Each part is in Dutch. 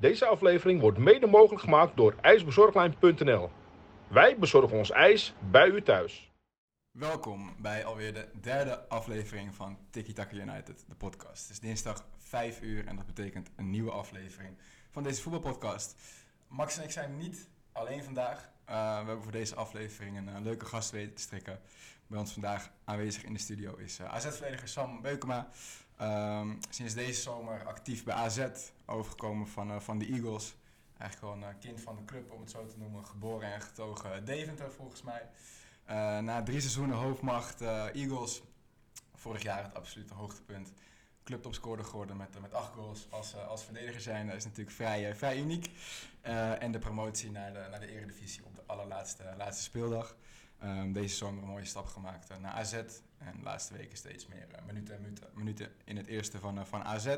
Deze aflevering wordt mede mogelijk gemaakt door ijsbezorglijn.nl. Wij bezorgen ons ijs bij u thuis. Welkom bij alweer de derde aflevering van Tiki Taka United, de podcast. Het is dinsdag 5 uur en dat betekent een nieuwe aflevering van deze voetbalpodcast. Max en ik zijn niet alleen vandaag. Uh, we hebben voor deze aflevering een, uh, leuke gast weten te strikken. Bij ons vandaag aanwezig in de studio is uh, AZ-verdediger Sam Beukema. Um, sinds deze zomer actief bij AZ, overgekomen van, van de Eagles. Eigenlijk gewoon een kind van de club, om het zo te noemen. Geboren en getogen Deventer, volgens mij. Uh, na drie seizoenen hoofdmacht Eagles, vorig jaar het absolute hoogtepunt. Clubtopscorer geworden met, met acht goals als, als verdediger zijn. Dat is natuurlijk vrij, vrij uniek. en de promotie naar de, naar de eredivisie op de allerlaatste laatste speeldag. Um, deze zomer een mooie stap gemaakt naar AZ. En de laatste weken steeds meer minuten en minuten, minuten in het eerste van, van AZ.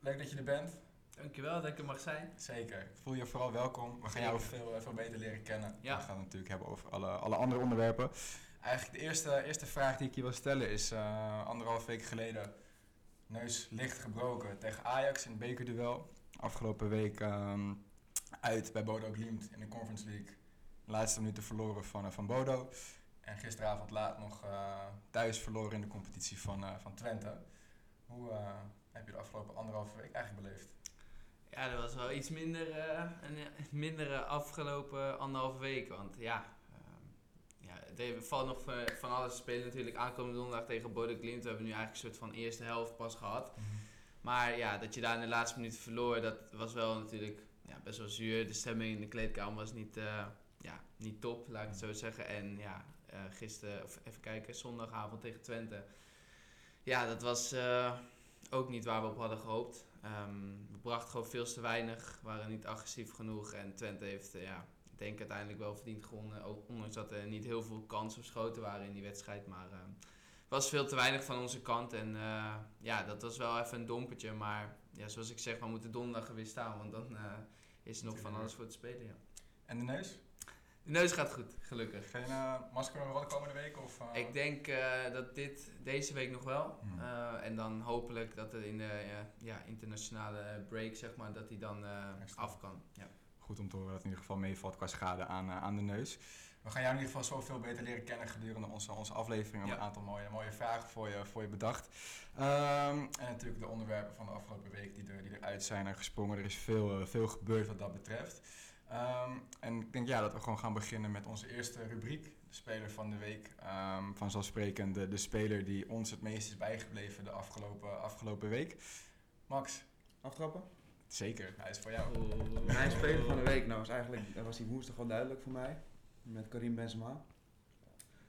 Leuk dat je er bent. Dankjewel dat ik er mag zijn. Zeker. Voel je vooral welkom. We gaan jou veel, veel beter leren kennen. Ja. We gaan het natuurlijk hebben over alle, alle andere onderwerpen. Eigenlijk de eerste, eerste vraag die ik je wil stellen is... Uh, anderhalf week geleden neus licht gebroken tegen Ajax in het bekerduel. Afgelopen week um, uit bij Bodo Glimt in de Conference League. De laatste minuten verloren van, uh, van Bodo. En gisteravond laat nog uh, thuis verloren in de competitie van, van Twente. Hoe heb je de afgelopen anderhalve week eigenlijk beleefd? Ja, dat was wel iets minder, uh, een mindere afgelopen anderhalve week. Want ja, uh, ja het valt nog van alles te spelen natuurlijk. Aankomende donderdag tegen Bodo Glimt. We hebben nu eigenlijk een soort van eerste helft pas gehad. -hmm. Maar ja, dat je daar in de laatste minuut verloor, dat was wel natuurlijk ja, best wel zuur. De stemming in de kleedkamer was niet, uh, ja, niet top, laat ik het zo zeggen. En ja, gisteren, of even kijken, zondagavond tegen Twente. Ja, dat was ook niet waar we op hadden gehoopt. Um, we brachten gewoon veel te weinig, waren niet agressief genoeg. En Twente heeft, uh, ja, ik denk uiteindelijk wel verdiend gewonnen. Ook ondanks dat er niet heel veel kansen of schoten waren in die wedstrijd. Maar uh, het was veel te weinig van onze kant. En uh, ja, dat was wel even een dompertje. Maar ja, zoals ik zeg, we moeten donderdag weer staan. Want dan is er nog van alles voor te spelen. Ja. En de neus? De neus gaat goed, gelukkig. Geen uh, masker rollen komende week? Of, uh... Ik denk uh, dat dit deze week nog wel. Mm. en dan hopelijk dat er in de ja, internationale break, zeg maar, dat hij dan af kan. Ja. Goed om te horen dat het in ieder geval meevalt qua schade aan, aan de neus. We gaan jou in ieder geval zoveel beter leren kennen gedurende onze, onze aflevering. We een aantal mooie, mooie vragen voor je, voor je bedacht. Um, en natuurlijk de onderwerpen van de afgelopen week die, er, die eruit zijn gesprongen. Er is veel, veel gebeurd wat dat betreft. Um, en ik denk ja, dat we gewoon gaan beginnen met onze eerste rubriek, de speler van de week. Um, vanzelfsprekend de, de speler die ons het meest is bijgebleven de afgelopen, afgelopen week. Max. Aftrappen? Zeker, hij is voor jou. Oh. Mijn speler van de week nou, was eigenlijk, dat was die woensdag wel duidelijk voor mij. Met Karim Benzema.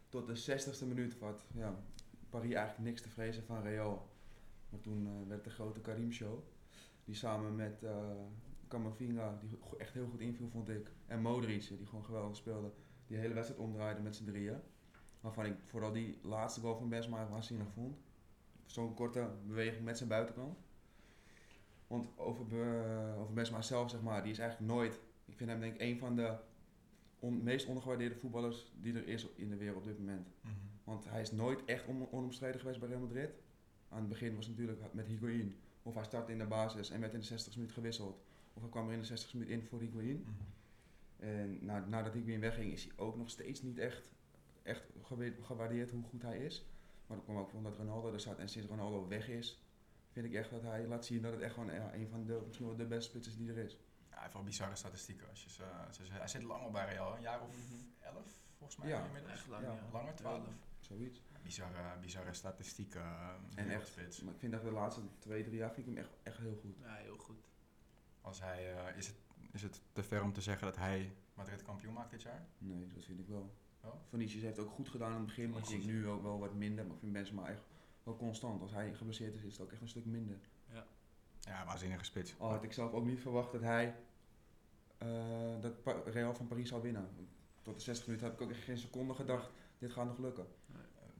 Tot de 60ste minuut wat ja, Paris eigenlijk niks te vrezen van Real. Maar toen uh, werd de grote Karim show. Die samen met uh, Camavinga, die echt heel goed inviel, vond ik. En Modric, die gewoon geweldig speelde. Die hele wedstrijd omdraaide met z'n drieën. Waarvan ik vooral die laatste goal van Benzema waanzinnig vond. Zo'n korte beweging met zijn buitenkant. Want over, uh, over Benzema zelf, zeg maar, die is eigenlijk nooit... Ik vind hem denk ik een van de on, meest ondergewaardeerde voetballers die er is in de wereld op dit moment. Mm -hmm. Want hij is nooit echt on, onomstreden geweest bij Real Madrid. Aan het begin was het natuurlijk met Higuain. Of hij startte in de basis en werd in de 60 minuut gewisseld. Of hij kwam er in de 60 minuten in voor Higuain. Mm. En na, nadat Higuain wegging is hij ook nog steeds niet echt, echt gewaardeerd hoe goed hij is. Maar dat kwam ook omdat Ronaldo er zat. En sinds Ronaldo weg is, vind ik echt dat hij laat zien dat het echt gewoon ja, een van de, misschien wel de beste spitsers die er is. Ja, hij heeft wel bizarre statistieken. Als je ze, ze, hij zit lang al bij Real, een jaar of mm -hmm. elf volgens mij ja, inmiddels. Echt lang, ja. ja. Langer, twaalf. Ja, zoiets. Bizarre, bizarre statistieken. En echt, spits. maar ik vind dat de laatste twee, drie jaar vind ik hem echt, echt heel goed. Ja, heel goed. Als hij, uh, is, het, is het te ver om te zeggen dat hij Madrid kampioen maakt dit jaar? Nee, dat vind ik wel. Oh? Vinicius heeft ook goed gedaan in het begin, maar ik denk nu ook wel wat minder. Maar ik vind Benzema echt wel constant. Als hij geblesseerd is, is het ook echt een stuk minder. Ja, ja waanzinnige spits. Al had ik zelf ook niet verwacht dat hij uh, dat Real van Paris zou winnen. Tot de 60 minuten heb ik ook echt geen seconde gedacht, dit gaat nog lukken.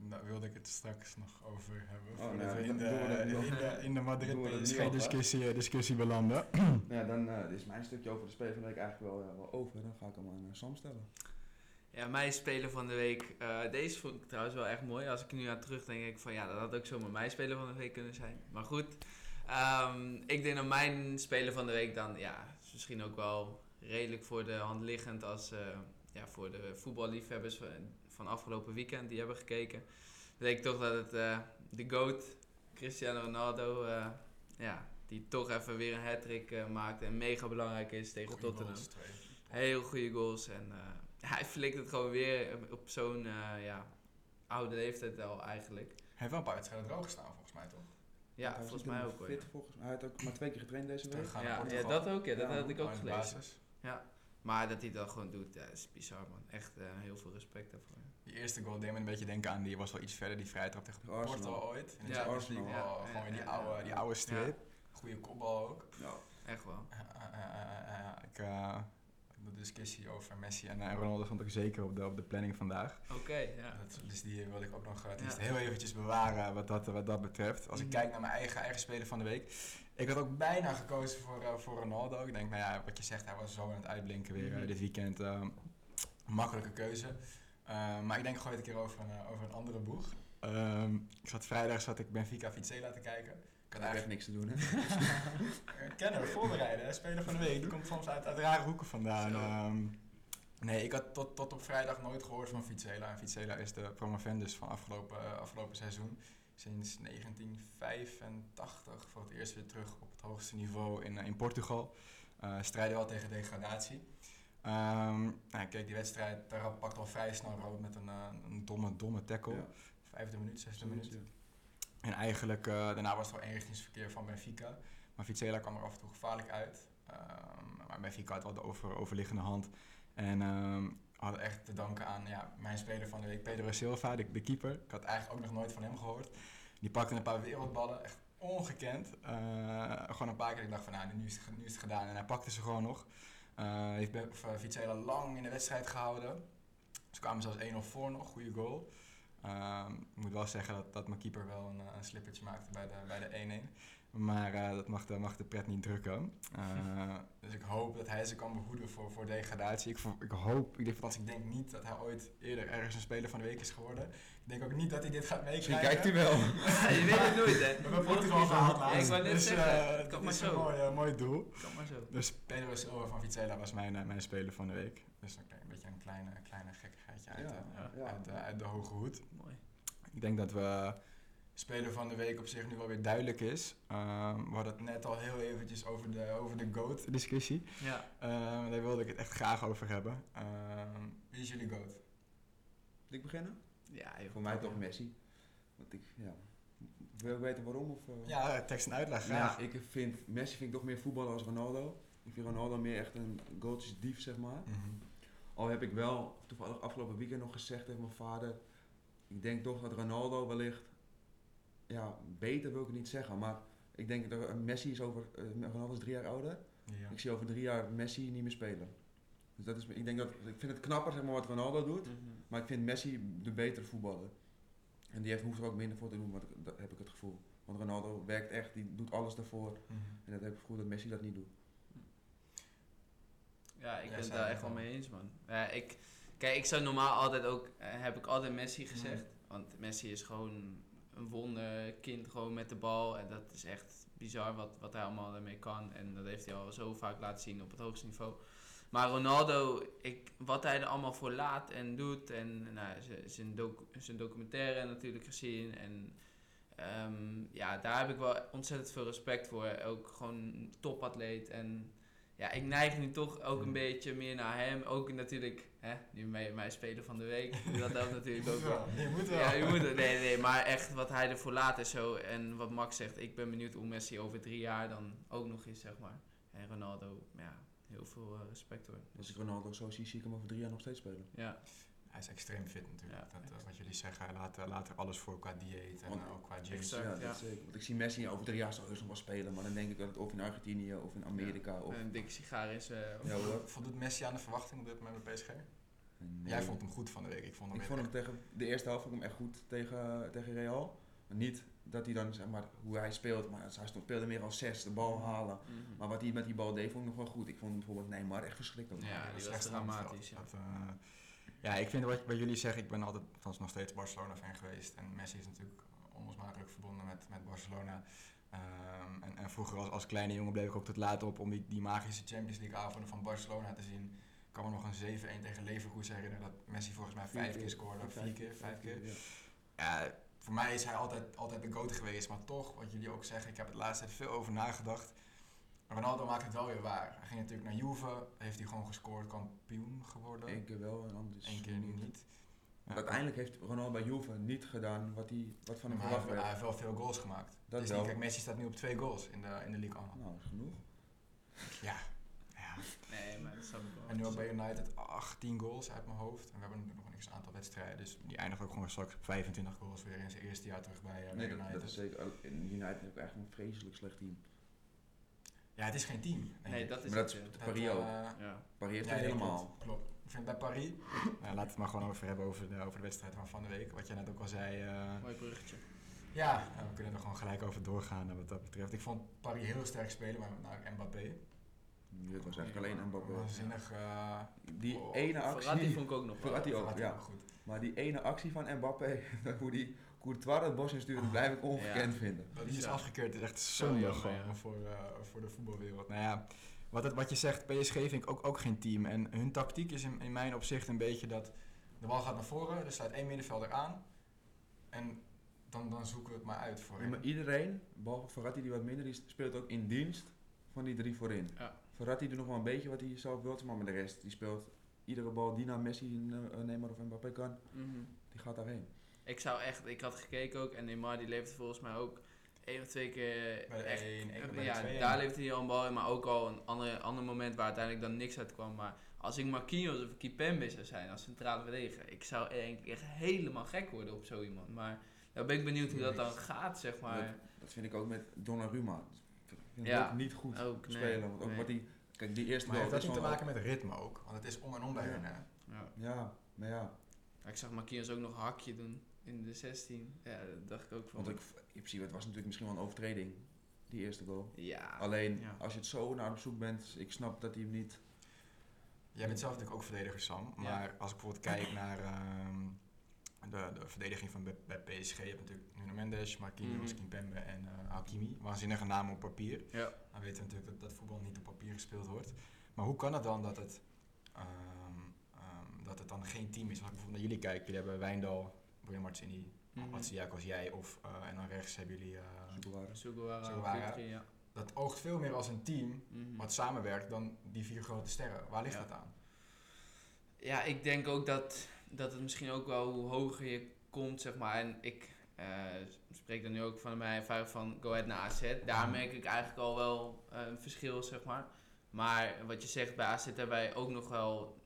Nou, wilde ik het straks nog over hebben. Oh, voordat nou, we in de, in de, in de Madrid Doen we dat PSG nu al, discussie, belanden. ja, dan uh, is mijn stukje over de speler van de week eigenlijk wel, uh, wel over. Dan ga ik hem aan uh, Sam stellen. Ja, mijn speler van de week. Uh, deze vond ik trouwens wel echt mooi. Als ik nu aan terugdenk, denk ik van ja, dat had ook zomaar mijn speler van de week kunnen zijn. Maar goed. Ehm, ik denk dat mijn speler van de week dan, ja, is misschien ook wel redelijk voor de hand liggend als eh, ja, voor de voetballiefhebbers van, afgelopen weekend die hebben gekeken. Dan denk ik toch dat het eh, de GOAT, Cristiano Ronaldo, eh, ja, die toch even weer een hat-trick eh, maakt en mega belangrijk is tegen Goeie Tottenham. goals. Heel goede goals en eh, hij flikt het gewoon weer op zo'n eh, ja, oude leeftijd al eigenlijk. Hij heeft wel een paar wedstrijden droog gestaan, volgens mij toch? Ja, Hij volgens mij ook wel. fit, volgens mij. Hij had ook maar twee keer getraind deze week. Ja, ja, dat ook, ja, dat Ja, had ik ook gelezen. basis. Maar dat hij dat gewoon doet, ja, is bizar man. Echt eh, heel veel respect daarvoor. Die eerste goal deed me een beetje denken aan, die was wel iets verder, die vrije trap tegen Arsenal. Porto ooit. In de Ja, Champions League. Arsenal. Oh, Ja, gewoon weer die oude, die oude streep. Goede kopbal ook. Ja. Echt wel. Ik, eh, de discussie over Messi en eh, Ronaldo stond ook zeker op de, op de planning vandaag. Oké, ja. Dat, dus die wil ik ook nog eh, tenminste Ja. heel eventjes bewaren wat dat, wat dat betreft. Als ik Mhm. kijk naar mijn eigen, eigen speler van de week. Ik had ook bijna gekozen voor, eh, voor Ronaldo. Ik denk, nou ja, wat je zegt, hij was zo aan het uitblinken weer Mhm. dit weekend. eh, makkelijke keuze. Maar ik denk, gooi het een keer over een, over een andere boeg. Ehm, ik zat vrijdag zat ik Benfica Vizela te kijken. Ik had Ik heb echt eigenlijk niks te doen, hè. kenner voorbereiden, hè, speler van de week. Die komt soms uit, uit rare hoeken vandaan. Ehm, nee, ik had tot, tot op vrijdag nooit gehoord van Vizela. En is de promovendus van afgelopen, eh, afgelopen seizoen. Sinds 1985 voor het eerst weer terug op het hoogste niveau in, eh, in Portugal. Eh strijden wel tegen degradatie. Ehm nou, keek die wedstrijd, daar pakt al vrij snel rood met een, een domme, domme tackle. Ja. Vijfde minuut, zesde minuut. En eigenlijk, eh, daarna was het wel eenrichtingsverkeer van Benfica. Maar Vizela kwam er af en toe gevaarlijk uit. Ehm, maar Benfica had wel de over, overliggende hand. En ehm hadden echt te danken aan ja, mijn speler van de week, Pedro Silva, de, de keeper. Ik had eigenlijk ook nog nooit van hem gehoord. Die pakte een paar wereldballen, echt ongekend. Eh, gewoon een paar keer. Ik dacht van, nou, nu is, het, nu is het gedaan. En hij pakte ze gewoon nog. Eh heeft Vizela lang in de wedstrijd gehouden. Ze kwamen zelfs 1-0 voor nog, goede goal. Ehm, ik moet wel zeggen dat, dat mijn keeper wel een, eh, een slippertje maakte bij de, bij de 1-1. Maar eh, dat mag de, mag de pret niet drukken. Eh, dus ik hoop dat hij ze kan behoeden voor, voor degradatie. Ik, ik hoop, ik althans, ik denk niet dat hij ooit eerder ergens een speler van de week is geworden. Ik denk ook niet dat hij dit gaat Misschien meekrijgen. kijkt hij wel. je weet het nooit, hè? We hebben Portugal gehaald Ja, ik laatst. wou net dus, zeggen, eh, het kan dat maar is zo. een mooi, mooi doel. Kan maar zo. Dus Pedro Silva van Vizela was mijn, mijn speler van de week. Dus dan krijg ik een beetje een kleine, kleine uit, Ja, eh, ja. uit, eh, uit de hoge hoed. Mooi. Ik denk dat we speler van de week op zich nu wel weer duidelijk is. Ehm, we hadden het net al heel eventjes over de, over de GOAT discussie. Ja. Ehm, daar wilde ik het echt graag over hebben. Ehm, wie is jullie GOAT? Moet ik beginnen? Ja. Voor mij toch Messi. Want ik, ja. Wil je weten waarom? Of, eh? Ja, eh, tekst en uitleg graag. Ja, ik vind Messi vind ik toch meer voetballer als Ronaldo. Ik vind Ronaldo meer echt een goaltjesdief, zeg maar. Mhm. Al heb ik wel toevallig afgelopen weekend nog gezegd tegen mijn vader. Ik denk toch dat Ronaldo wellicht. Ja, beter wil ik het niet zeggen. Maar ik denk dat Messi is over. eh, Ronaldo is drie jaar ouder. Ja. Ik zie over drie jaar Messi niet meer spelen. Dus dat is, ik denk dat. Ik vind het knapper zeg maar, wat Ronaldo doet. Mhm. Maar ik vind Messi de betere voetballer. En die heeft, hoeft er ook minder voor te doen, maar dat, dat heb ik het gevoel. Want Ronaldo werkt echt, die doet alles daarvoor. Mhm. En dat heb ik het gevoel dat Messi dat niet doet. Ja, ik ben het daar echt wel mee eens, man. Ja, ik, kijk, ik zou normaal altijd ook, eh, heb ik altijd Messi gezegd. Want Messi is gewoon een wonderkind, gewoon met de bal. En dat is echt bizar wat, wat hij allemaal ermee kan. En dat heeft hij al zo vaak laten zien op het hoogste niveau. Maar Ronaldo, ik, wat hij er allemaal voor laat en doet. En nou, zijn, docu zijn documentaire natuurlijk gezien. En ehm, ja, daar heb ik wel ontzettend veel respect voor. Ook gewoon topatleet. En ja, ik neig nu toch ook een beetje meer naar hem. Ook natuurlijk, hè, nu mijn, mijn speler van de week. Dat helpt natuurlijk ook wel. Je moet wel. Ja, je moet. Nee, nee, maar echt wat hij ervoor laat is zo. En wat Max zegt, ik ben benieuwd hoe Messi over drie jaar dan ook nog is, zeg maar. En Ronaldo, ja, heel veel eh, respect hoor. Als ik Ronaldo zo zie, zie ik hem over drie jaar nog steeds spelen. Ja, Hij is extreem fit natuurlijk. Ja, dat, eh, wat jullie zeggen, hij laat, eh, laat er alles voor qua dieet en Want- ook qua. Exact. ja, ja. dat zeker. Want ik zie Messi over drie jaar heus nog wel spelen. Maar dan denk ik dat het of in Argentinië of in Amerika of... en een dikke sigaar is. eh, Ja hoor. Voldoet Messi aan de verwachting op dit moment bij PSG? Nee. Jij vond hem goed van de week. Ik vond hem Ik vond hem tegen de eerste helft vond ik hem echt goed tegen, tegen Real. Maar niet dat hij dan, zeg maar, hoe hij speelt. Maar hij stond- speelde meer als zes, de bal halen. mhm. Maar wat hij met die bal deed, vond ik nog wel goed. Ik vond bijvoorbeeld Neymar echt verschrikkelijk. Ja, die dat is was dramatisch, ja. Dat, ja, ik vind wat, wat jullie zeggen, ik ben altijd althans nog steeds Barcelona-fan geweest. En Messi is natuurlijk onlosmakelijk verbonden met, met Barcelona. Ehm, en, en vroeger als, als kleine jongen bleef ik ook tot laat op om die, die magische Champions League avonden van Barcelona te zien. Ik kan me nog een 7-1 tegen Leverkusen herinneren dat Messi volgens mij vijf keer scoorde. Of vier keer, vijf keer. Ja. Ja, voor mij is hij altijd, altijd de goat geweest. Maar toch, wat jullie ook zeggen, ik heb de laatste tijd veel over nagedacht. Ronaldo maakt het wel weer waar. Hij ging natuurlijk naar Juve, heeft hij gewoon gescoord, kampioen geworden. Eén keer wel en anders Eén keer niet. Ja. Uiteindelijk heeft Ronaldo bij Juve niet gedaan wat, hij, wat van hem Maar hij, verwacht heeft, hij heeft wel veel goals gemaakt. Dat dus wel. kijk, Messi staat nu op twee goals in de, in de league al. Nou, dat is genoeg. Ja. ja. Nee, maar dat ik wel. En nu ook bij United 18 goals uit mijn hoofd. En we hebben natuurlijk nog een x aantal wedstrijden. Dus die eindigt ook gewoon straks op 25 goals weer in zijn eerste jaar terug bij, bij Nee, dat, United. dat is zeker. Ook, in United heb ik eigenlijk een vreselijk slecht team. Ja, het is geen team. Nee, dat is Maar dat het. is ja. Paris ook. eh, Ja. Paris heeft Ja, helemaal. Klopt, klopt. Ik vind bij Paris, nou, laten we het maar gewoon over hebben over de, over de wedstrijd van van de week. Wat jij net ook al zei. eh, Mooi bruggetje. ja, nou, we kunnen er gewoon gelijk over doorgaan wat dat betreft. Ik vond Paris heel sterk spelen, maar naar Mbappé. Dit was eigenlijk alleen Mbappé. Waanzinnig. eh, Die Oh, ene actie. Verratti vond ik ook nog wel. Verratti ook, Verratti ja. ook goed. Maar die ene actie van Mbappé, hoe die Courtois het bos instuurde, blijf ik ongekend vinden. Dat die is Ja. afgekeurd is echt Zo jammer, gewoon voor, eh, voor de voetbalwereld. Nou ja, wat, het, wat je zegt, PSG vind ik ook, ook geen team. En hun tactiek is in, in mijn opzicht een beetje dat de bal gaat naar voren, er staat één middenvelder aan. En dan, dan zoeken we het maar uit voor Ja, hem. maar iedereen, behalve Verratti die wat minder is, speelt ook in dienst van die drie voorin. Ja. Verratti doet nog wel een beetje wat hij zelf wil, maar met de rest, die speelt iedere bal die naar Messi, eh, Neymar of Mbappé kan, Mhm. die gaat daarheen. Ik zou echt, ik had gekeken ook en Neymar die leefde volgens mij ook één of twee keer Bij de echt. 1, één keer bij de ja, 2. daar leefde hij al een bal in, maar ook al een ander, ander moment waar uiteindelijk dan niks uit kwam. Maar als ik Marquinhos of Kipembe zou zijn als centrale verdediger, ik zou denk ik echt helemaal gek worden op zo iemand. Maar dan ben ik benieuwd hoe dat dan gaat, zeg maar. Dat vind ik ook met Donnarumma. Ik vind Ja. hem ook niet goed Ook, nee, spelen. Want ook nee. wat die, kijk, die eerste Maar heeft dat is niet te maken met ritme ook? Want het is om en om bij Ja. hun. Hè? Ja. Ja, maar ja. Ik zag Marquinhos ook nog een hakje doen in de 16. Ja, dat dacht ik ook van. Want ik, in principe, het was natuurlijk misschien wel een overtreding, die eerste goal. Ja. Alleen, Ja. als je het zo naar op zoek bent, ik snap dat hij hem niet... Jij bent zelf natuurlijk ook verdediger, Sam. Maar als ik bijvoorbeeld kijk naar ehm, de, de verdediging van bij, bij PSG, je hebt natuurlijk Nuno Mendes, Marquinhos, Mhm. Kimpembe en eh Hakimi. Waanzinnige namen op papier. Ja. Dan weten we natuurlijk dat, dat voetbal niet op papier gespeeld wordt. Maar hoe kan het dan dat het, ehm, ehm, dat het dan geen team is? Als ik bijvoorbeeld naar jullie kijk, jullie hebben Wijndal, William Martini, Mhm. Matsiak als jij. Of, eh, en dan rechts hebben jullie... eh, Sugawara. Ja. dat oogt veel meer als een team Mhm. wat samenwerkt dan die vier grote sterren. Waar ligt Ja. dat aan? Ja, ik denk ook dat, dat het misschien ook wel hoe hoger je komt, zeg maar. En ik eh, spreek dan nu ook van mijn ervaring van Go Ahead naar AZ. Daar merk ik eigenlijk al wel een verschil, zeg maar. Maar wat je zegt, bij AZ hebben wij ook nog wel,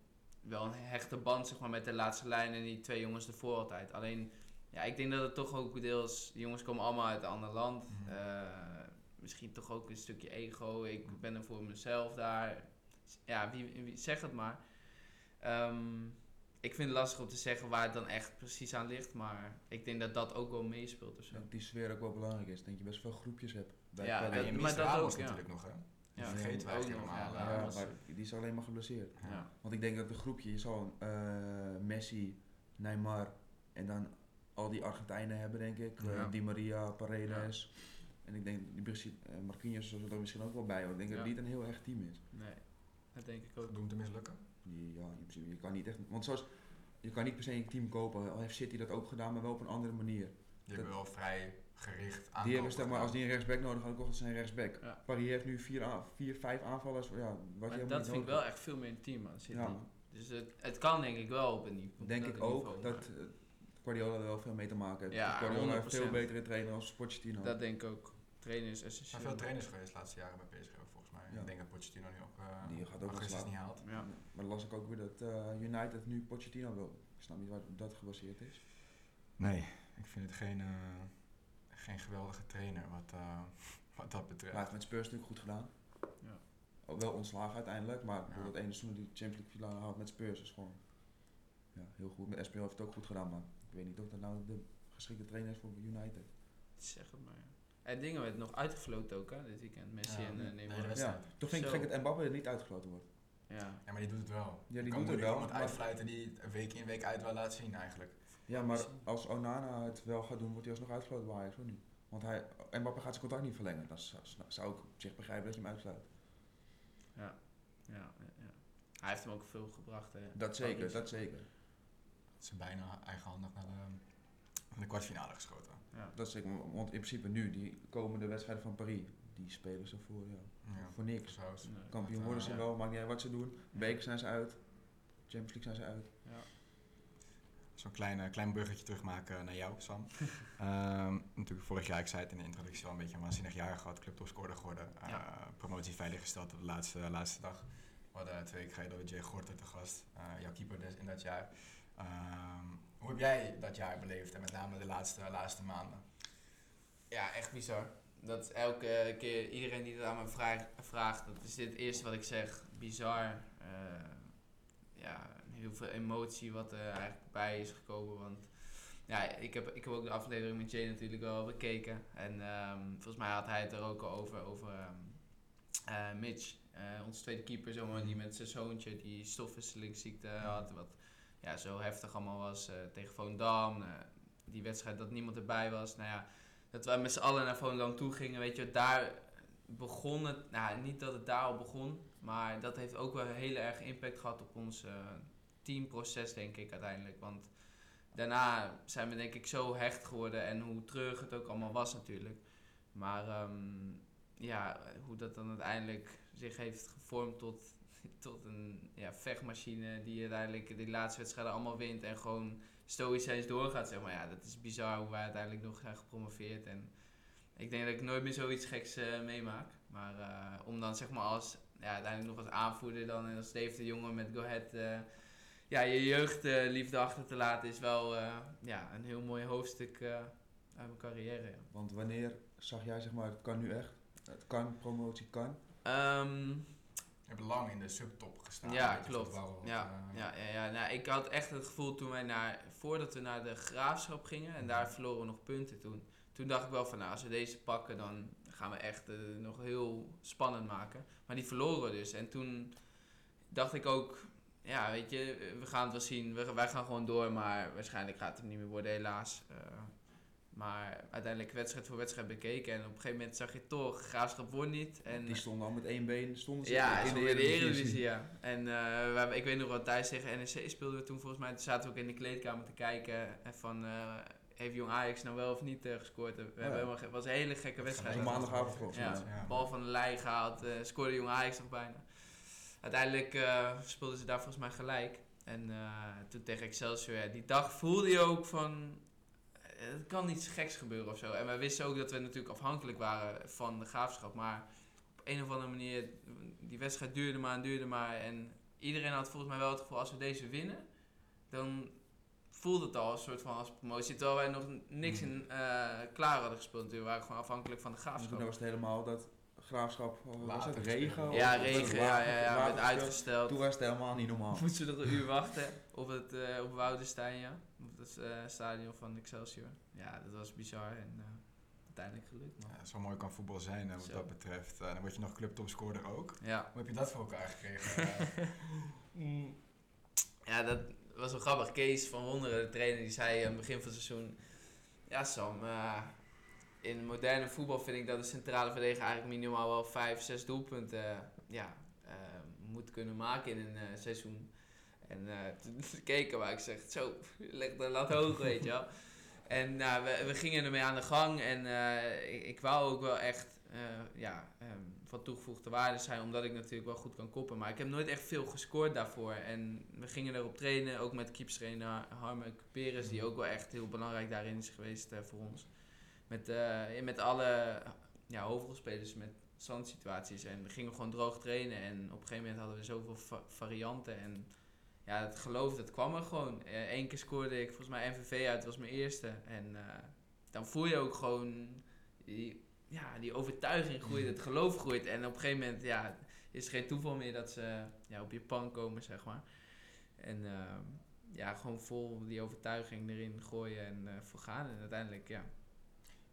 wel een hechte band, zeg maar, met de laatste lijn en die twee jongens ervoor altijd. Alleen, ja, ik denk dat het toch ook deels, die jongens komen allemaal uit een ander land. Mhm. Eh, misschien toch ook een stukje ego. Ik ben er voor mezelf daar. Ja, wie, wie zeg het maar. Ehm, ik vind het lastig om te zeggen waar het dan echt precies aan ligt, maar ik denk dat dat ook wel meespeelt of zo. Dat die sfeer ook wel belangrijk is. Ik denk je best veel groepjes hebt. Bij Ja, bij En dat- je maar dat ook, ja. natuurlijk nog, hè? Die Ja, vergeten wij echt nog, helemaal. ja, ja, Ramos. maar die is alleen maar geblesseerd. Ja. Want ik denk dat een groepje, je zal eh, Messi, Neymar en dan al die Argentijnen hebben, denk ik. Eh. Di Maria, Paredes. En ik denk, die eh, Marquinhos er misschien ook wel bij horen. Ik denk dat het niet een heel echt team is. Nee, dat denk ik ook. Doe hem te mislukken. Die- Ja, in principe, je kan niet echt... Want zoals, je kan niet per se een team kopen. Al heeft City dat ook gedaan, maar wel op een andere manier. Die hebben wel vrij gericht aan. Die hebben, zeg maar, als die een rechtsback nodig hadden, kochten ze een rechtsback. Ja. Paris heeft nu vier, vier vijf aanvallers. Ja, wat je Maar dat vind ik wel echt veel meer een team aan City. Ja, Dus het, het kan denk ik wel op een niveau. denk ik ook niveau, dat eh, Guardiola er wel veel mee te maken heeft. Ja, Guardiola heeft 100%. veel betere trainer als Pochettino. Dat denk ik ook. Trainen is Er zijn essentieel. veel trainers geweest de laatste jaren bij PSG ook, volgens mij. Ja. Ik denk dat Pochettino nu ook uh, Die gaat ook wel niet haalt. Ja. Maar dan las ik ook weer dat eh, United nu Pochettino wil. Ik snap niet waar dat gebaseerd is. Nee, ik vind het geen, eh, geen geweldige trainer wat, eh, wat dat Maar betreft. hij heeft met Spurs natuurlijk goed gedaan. Ja. Ook wel ontslagen uiteindelijk, maar Ja. dat ene seizoen die Champions League finale haalt met Spurs is gewoon ja, heel goed. Met SPL heeft het ook goed gedaan, maar ik weet niet of dat nou de geschikte trainer is voor United. Zeg het maar. En dingen werd nog uitgefloten ook hè, dit weekend. Messi Ja, en uh, Neymar. Ja, toch vind ik gek dat Mbappé er niet uitgesloten wordt. Ja. Ja, maar die doet het wel. Ja, die kan doet het wel, iemand maar- uitfluiten die het week in week uit wel laat zien eigenlijk. Ja, maar als Onana het wel gaat doen, wordt hij alsnog uitgesloten bij Ajax, of niet? Want hij, Mbappé gaat zijn contract niet verlengen. Dan zou, ik op zich begrijpen dat je hem uitsluit. Ja, ja, ja. Hij heeft hem ook veel gebracht. Hè. Dat zeker, dat zeker. Het is bijna eigenhandig naar de, naar de kwartfinale geschoten. Ja. Dat zeker. Want in principe nu, die komende wedstrijden van Paris, die spelen ze voor, ja, Ja. voor niks. Kampioen Dat, worden ze eh, wel, maakt niet uit wat ze doen. Beker zijn ze uit. Champions League zijn ze uit. Ja. Zo'n klein, eh, klein bruggetje terugmaken naar jou, Sam. Ehm, natuurlijk vorig jaar, ik zei het in de introductie al een beetje een waanzinnig jaar gehad. Clubtopscorer geworden. Uh, Ja. Promotie veiliggesteld op de laatste, laatste dag. We hadden twee weken geleden Jay Gorter te gast. eh, jouw keeper dus in dat jaar. Ehm, hoe heb jij dat jaar beleefd en met name de laatste, laatste maanden? Ja, echt bizar. Dat elke keer iedereen die dat aan me vraagt, vraagt dat is dit het eerste wat ik zeg. Bizar. Eh, ja, heel veel emotie wat er eigenlijk bij is gekomen. Want ja, ik heb, ik heb ook de aflevering met Jay natuurlijk wel bekeken. En ehm, volgens mij had hij het er ook al over, over ehm, eh, Mitch. eh, onze tweede keeper, zomaar, die met zijn zoontje die stofwisselingsziekte had. Wat ja, zo heftig allemaal was eh, tegen Volendam. eh, die wedstrijd dat niemand erbij was. Nou ja, dat wij met z'n allen naar Volendam toe gingen, weet je, daar begon het, nou niet dat het daar al begon, maar dat heeft ook wel een hele erg impact gehad op ons teamproces, denk ik uiteindelijk. Want daarna zijn we denk ik zo hecht geworden en hoe treurig het ook allemaal was natuurlijk. Maar ehm, ja, hoe dat dan uiteindelijk zich heeft gevormd tot, tot een ja, vechtmachine die uiteindelijk die laatste wedstrijden allemaal wint en gewoon stoïcijns doorgaat, zeg maar. Ja, dat is bizar hoe wij uiteindelijk nog zijn gepromoveerd. En ik denk dat ik nooit meer zoiets geks eh, meemaak. Maar eh, om dan zeg maar als, ja, uiteindelijk nog als aanvoerder dan en als Dave de Jonge met Go Ahead, eh, ja, je jeugdliefde achter te laten is wel eh, ja, een heel mooi hoofdstuk eh, uit mijn carrière. Ja. Want wanneer zag jij, zeg maar, het kan nu echt? Het kan, promotie kan. Ehm, Je hebt lang in de subtop gestaan. Ja, klopt. tot wel wat, Ja, eh, ja, ja, ja. Nou, ik had echt het gevoel toen wij naar, voordat we naar de graafschap gingen, en daar verloren we nog punten toen. Toen dacht ik wel van, nou, als we deze pakken, dan gaan we echt eh, nog heel spannend maken. Maar die verloren we dus. En toen dacht ik ook, ja, weet je, we gaan het wel zien. We, wij gaan gewoon door, maar waarschijnlijk gaat het hem niet meer worden, helaas. Eh, maar uiteindelijk wedstrijd voor wedstrijd bekeken. En op een gegeven moment zag je toch, graafschap won niet. En, die stonden al met één been stonden ze ja, in in de de Eredivisie. Eredivisie, ja. En eh, we hebben, ik weet nog wel, thuis tegen NEC speelden we toen volgens mij. Toen zaten we ook in de kleedkamer te kijken en van... eh, heeft Jong Ajax nou wel of niet eh, gescoord? We hebben Ja. het was een hele gekke wedstrijd. Een maandagavond volgens mij. Ja. bal van de lei gehaald, eh, scoorde Jong Ajax nog bijna. Uiteindelijk eh, speelden ze daar volgens mij gelijk. En eh, toen tegen Excelsior, ja, die dag voelde je ook van... eh, Het kan iets geks gebeuren of zo. En wij wisten ook dat we natuurlijk afhankelijk waren van de graafschap. Maar op een of andere manier, die wedstrijd duurde maar en duurde maar. En iedereen had volgens mij wel het gevoel, als we deze winnen, dan voelde het al een soort van als promotie. Terwijl wij nog niks in eh, klaar hadden gespeeld. We waren gewoon afhankelijk van de En graafschap. toen was het helemaal dat graafschap, was het, regen? Ja, Of was het regen, ja, ja, ja, werd uitgesteld. Toen was het helemaal niet normaal. Moesten ze nog een uur wachten op het eh, op Woudenstein, ja. Op het eh, stadion van Excelsior. Ja, dat was bizar en eh, uiteindelijk gelukt. Ja, zo mooi kan voetbal zijn wat Zo. dat betreft. Dan word je nog clubtopscorer ook. Ja. Hoe heb je dat voor elkaar gekregen? Eh, ja, dat was wel grappig. Kees van Wonderen, de trainer, die zei aan het begin van het seizoen... Ja, Sam, eh, in moderne voetbal vind ik dat de centrale verdediger eigenlijk minimaal wel vijf, zes doelpunten eh, ja, eh, moet kunnen maken in een eh, seizoen. En toen keken we, ik zeg, zo, leg de lat hoog, weet je wel. En nou, we, we gingen ermee aan de gang en ik, ik wou ook wel echt ja, ehm, van toegevoegde waarde zijn, omdat ik natuurlijk wel goed kan koppen. Maar ik heb nooit echt veel gescoord daarvoor. En we gingen erop trainen, ook met keepstrainer Harme Perez, die ook wel echt heel belangrijk daarin is geweest voor ons. Met, eh, met alle ja, hoofdrolspelers met zandsituaties. En we gingen gewoon droog trainen. En op een gegeven moment hadden we zoveel va- varianten. En ja, het geloof, dat kwam er gewoon. Eén keer scoorde ik volgens mij MVV uit, dat was mijn eerste. En eh, dan voel je ook gewoon die, ja, die overtuiging groeit, het geloof groeit. En op een gegeven moment ja, is er geen toeval meer dat ze ja, op je pan komen, zeg maar. En eh, ja, gewoon vol die overtuiging erin gooien en eh voor gaan. En uiteindelijk, ja.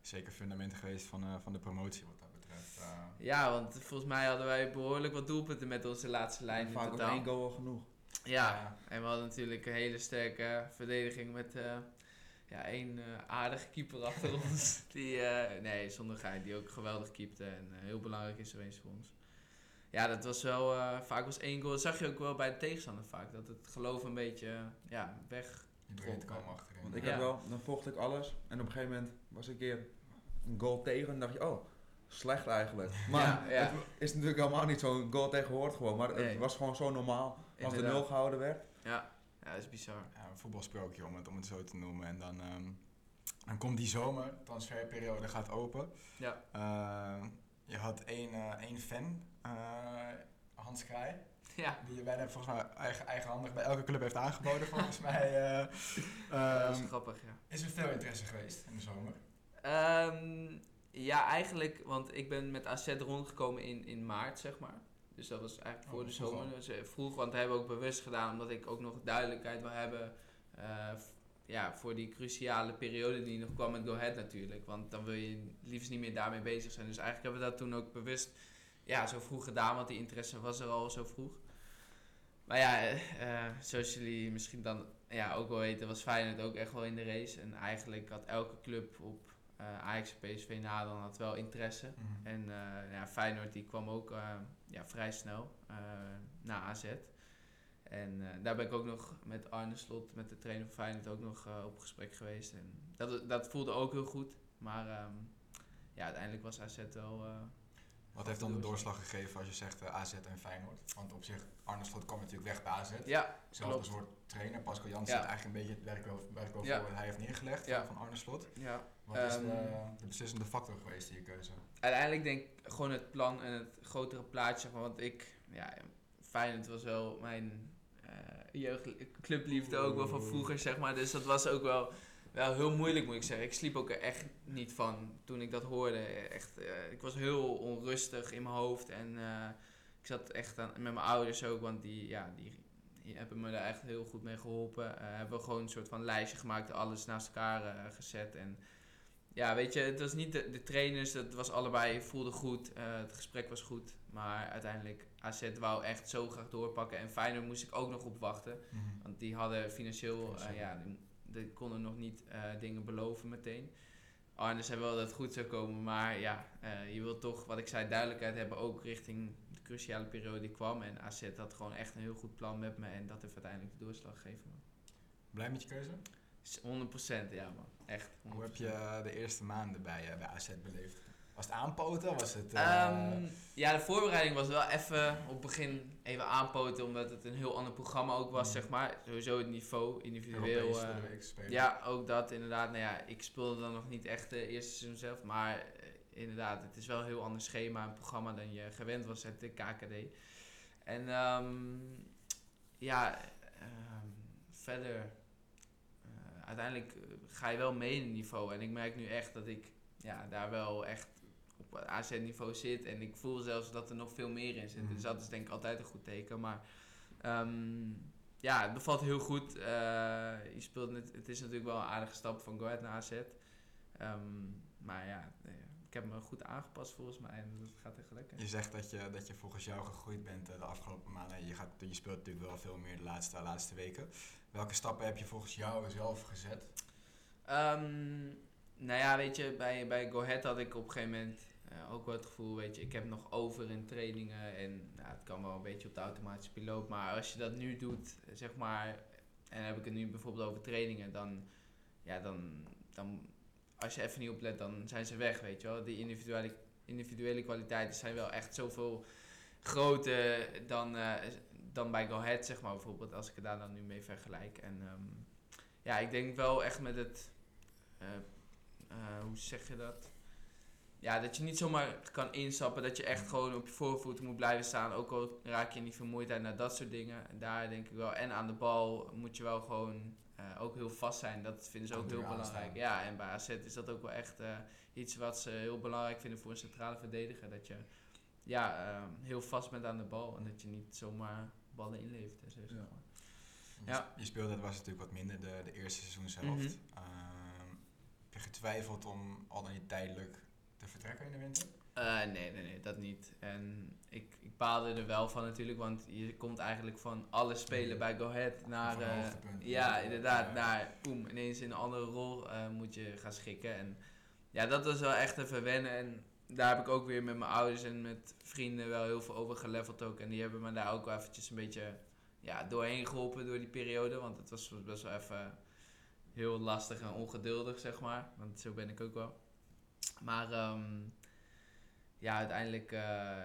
Zeker fundament geweest van, eh, van de promotie wat dat betreft. eh. Ja, want volgens mij hadden wij behoorlijk wat doelpunten met onze laatste lijn in Vaak één goal al genoeg. Ja, en we hadden natuurlijk een hele sterke verdediging met eh ja, één eh, aardige keeper achter ons. Die, eh, nee, zonder gein, die ook geweldig keepte en heel belangrijk is geweest voor ons. Ja, dat was wel, eh, vaak was één goal. Dat zag je ook wel bij de tegenstander vaak. Dat het geloof een beetje, ja, weg. Kwam achterin. Want ik Ja. heb wel, dan volgde ik alles en op een gegeven moment was een keer een goal tegen en dacht je, oh, slecht eigenlijk. Maar Ja, ja. het is natuurlijk helemaal niet zo'n goal tegen hoort gewoon, maar het Nee. was gewoon zo normaal als de nul gehouden werd. Ja, ja, dat is bizar. ja, een voetbalsprookje om het, om het zo te noemen. En dan, ehm, dan komt die zomer, transferperiode gaat open. Ja. Eh, je had één, eh, één fan, eh, Hans Kraai, Ja, die je bijna volgens mij eigen, eigenhandig bij elke club heeft aangeboden volgens mij. eh. dat is Ehm, grappig, ja. is er veel interesse geweest in de zomer? Ehm, ja, eigenlijk, want ik ben met AZ rondgekomen in, in maart, zeg maar. Dus dat was eigenlijk Oh, voor de zomer. Dus, eh, vroeg, want dat hebben we ook bewust gedaan, omdat ik ook nog duidelijkheid wil hebben. eh, ja, voor die cruciale periode die nog kwam met Go Ahead natuurlijk. Want dan wil je liefst niet meer daarmee bezig zijn. Dus eigenlijk hebben we dat toen ook bewust ja, zo vroeg gedaan, want die interesse was er al zo vroeg. Maar ja, eh, zoals jullie misschien dan ja, ook wel weten, was Feyenoord ook echt wel in de race. En eigenlijk had elke club op eh Ajax en PSV na dan had wel interesse. Mhm. En eh, ja, Feyenoord die kwam ook eh, ja, vrij snel naar AZ. En daar ben ik ook nog met Arne Slot, met de trainer van Feyenoord, ook nog op gesprek geweest. En dat, dat voelde ook heel goed. Maar ehm, ja, uiteindelijk was AZ wel... Wat heeft dan de doorslag gegeven als je zegt eh, AZ en Feyenoord? Want op zich, Arne Slot kwam natuurlijk weg bij AZ. ja, Zelfde klopt. soort trainer. Pascal Jansen Ja. zit eigenlijk een beetje het werk wel Ja. hij heeft neergelegd Ja. van Arne Slot. Ja. Wat is de, Ehm, de beslissende factor geweest in je keuze? uiteindelijk denk ik gewoon het plan en het grotere plaatje. Want ik, ja, Feyenoord was wel mijn eh jeugdclubliefde ook wel van vroeger, zeg maar. Dus dat was ook wel, wel heel moeilijk, moet ik zeggen. Ik sliep ook er echt niet van toen ik dat hoorde. Echt, eh, ik was heel onrustig in mijn hoofd en eh, ik zat echt aan, met mijn ouders ook, want die, ja, die, die hebben me daar echt heel goed mee geholpen. Eh hebben we gewoon een soort van lijstje gemaakt, alles naast elkaar gezet en ja, weet je, het was niet de, de trainers, het was allebei, voelde goed, het gesprek was goed. Maar uiteindelijk, AZ wou echt zo graag doorpakken. En Feyenoord moest ik ook nog op wachten. Want die hadden financieel, Financieel. ja, die, die konden nog niet eh, dingen beloven meteen. Arne zei wel dat het goed zou komen, maar ja, eh, je wilt toch, wat ik zei, duidelijkheid hebben ook richting de cruciale periode die kwam. En AZ had gewoon echt een heel goed plan met me en dat heeft uiteindelijk de doorslag gegeven. man. Blij met je keuze? S- 100% ja man, echt 100%. Hoe heb je eh, de eerste maanden bij, bij AZ beleefd? Was het aanpoten? Was het... eh, Ehm, ja, de voorbereiding was wel even op het begin even aanpoten, omdat het een heel ander programma ook was, Mm. zeg maar. Sowieso het niveau, individueel. Eh, ja, ook dat inderdaad. Nou ja, ik speelde dan nog niet echt de eerste seizoen zelf, maar eh, inderdaad, het is wel een heel ander schema en programma dan je gewend was uit de KKD. En ehm, ja, ehm, verder, uiteindelijk ga je wel mee in het niveau. En ik merk nu echt dat ik ja, daar wel echt op AZ-niveau zit. En ik voel zelfs dat er nog veel meer in zit. Mhm. Dus dat is denk ik altijd een goed teken. Maar ehm, ja, het bevalt heel goed. Eh, je speelt net, het is natuurlijk wel een aardige stap van Go Ahead naar AZ. Ehm, maar ja, ik heb me goed aangepast volgens mij. En dat gaat echt lekker. Je zegt dat je, dat je volgens jou gegroeid bent eh, de afgelopen maanden. Je, gaat, je speelt natuurlijk wel veel meer de laatste, laatste weken. Welke stappen heb je volgens jou zelf gezet? Ehm, nou ja, weet je, bij, bij Go Ahead had ik op een gegeven moment eh, ook wel het gevoel, weet je, ik heb nog over in trainingen en nou, het kan wel een beetje op de automatische piloot, maar als je dat nu doet, zeg maar, en heb ik het nu bijvoorbeeld over trainingen, dan, ja, dan, dan, als je even niet oplet, dan zijn ze weg, weet je wel. Die individuele, individuele kwaliteiten zijn wel echt zoveel groter dan, eh, dan bij Go Ahead, zeg maar, bijvoorbeeld, als ik het daar dan nu mee vergelijk. En ehm, ja, ik denk wel echt met het eh, hoe zeg je dat? Ja, dat je niet zomaar kan instappen, dat je echt gewoon op je voorvoeten moet blijven staan. Ook al raak je niet vermoeidheid naar dat soort dingen. En daar denk ik wel. En aan de bal moet je wel gewoon eh, ook heel vast zijn. Dat vinden ze ook heel belangrijk. Ja, en bij AZ is dat ook wel echt eh, iets wat ze heel belangrijk vinden voor een centrale verdediger. Dat je ja, eh, heel vast bent aan de bal en dat je niet zomaar ballen inlevert. En zo, Ja. Ja. je speelde, het was natuurlijk wat minder de, de eerste seizoenshelft. Mhm. Ehm, heb je getwijfeld om al dan niet tijdelijk vertrekken in de winter? Eh, nee, nee, nee, dat niet. En ik, ik baalde er wel van natuurlijk, want je komt eigenlijk van alle spelen bij Go Ahead naar... Hoogtepunt. ja, inderdaad, Ja. naar boem, ineens in een andere rol eh, moet je gaan schikken. En ja, dat was wel echt even wennen. En daar heb ik ook weer met mijn ouders en met vrienden wel heel veel over geleveld ook. En die hebben me daar ook wel eventjes een beetje ja, doorheen geholpen door die periode. Want het was best wel even heel lastig en ongeduldig, zeg maar. Want zo ben ik ook wel. Maar ehm, ja, uiteindelijk eh,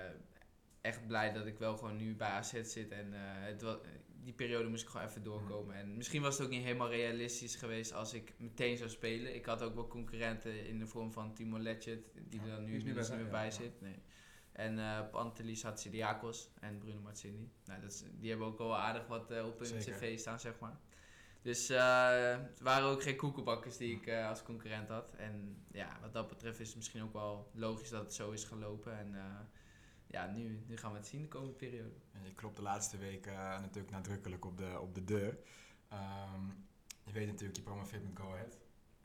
echt blij dat ik wel gewoon nu bij AZ zit. En eh, het wa- die periode moest ik gewoon even doorkomen. En misschien was het ook niet helemaal realistisch geweest als ik meteen zou spelen. Ik had ook wel concurrenten in de vorm van Timo Letchet, die er dan nu, niet meer bij ja. zit. Nee. En eh Pantelis had Sidiakos en Bruno Martini. Nou, dat is, die hebben ook al wel aardig wat op hun cv staan, zeg maar. Dus eh, het waren ook geen koekenbakkers die ik eh, als concurrent had. En ja, wat dat betreft is het misschien ook wel logisch dat het zo is gelopen. En eh, ja, nu, nu gaan we het zien de komende periode. En je klopt de laatste weken natuurlijk nadrukkelijk op de, op de deur. Ehm, je weet natuurlijk, je promoveert met Go Ahead.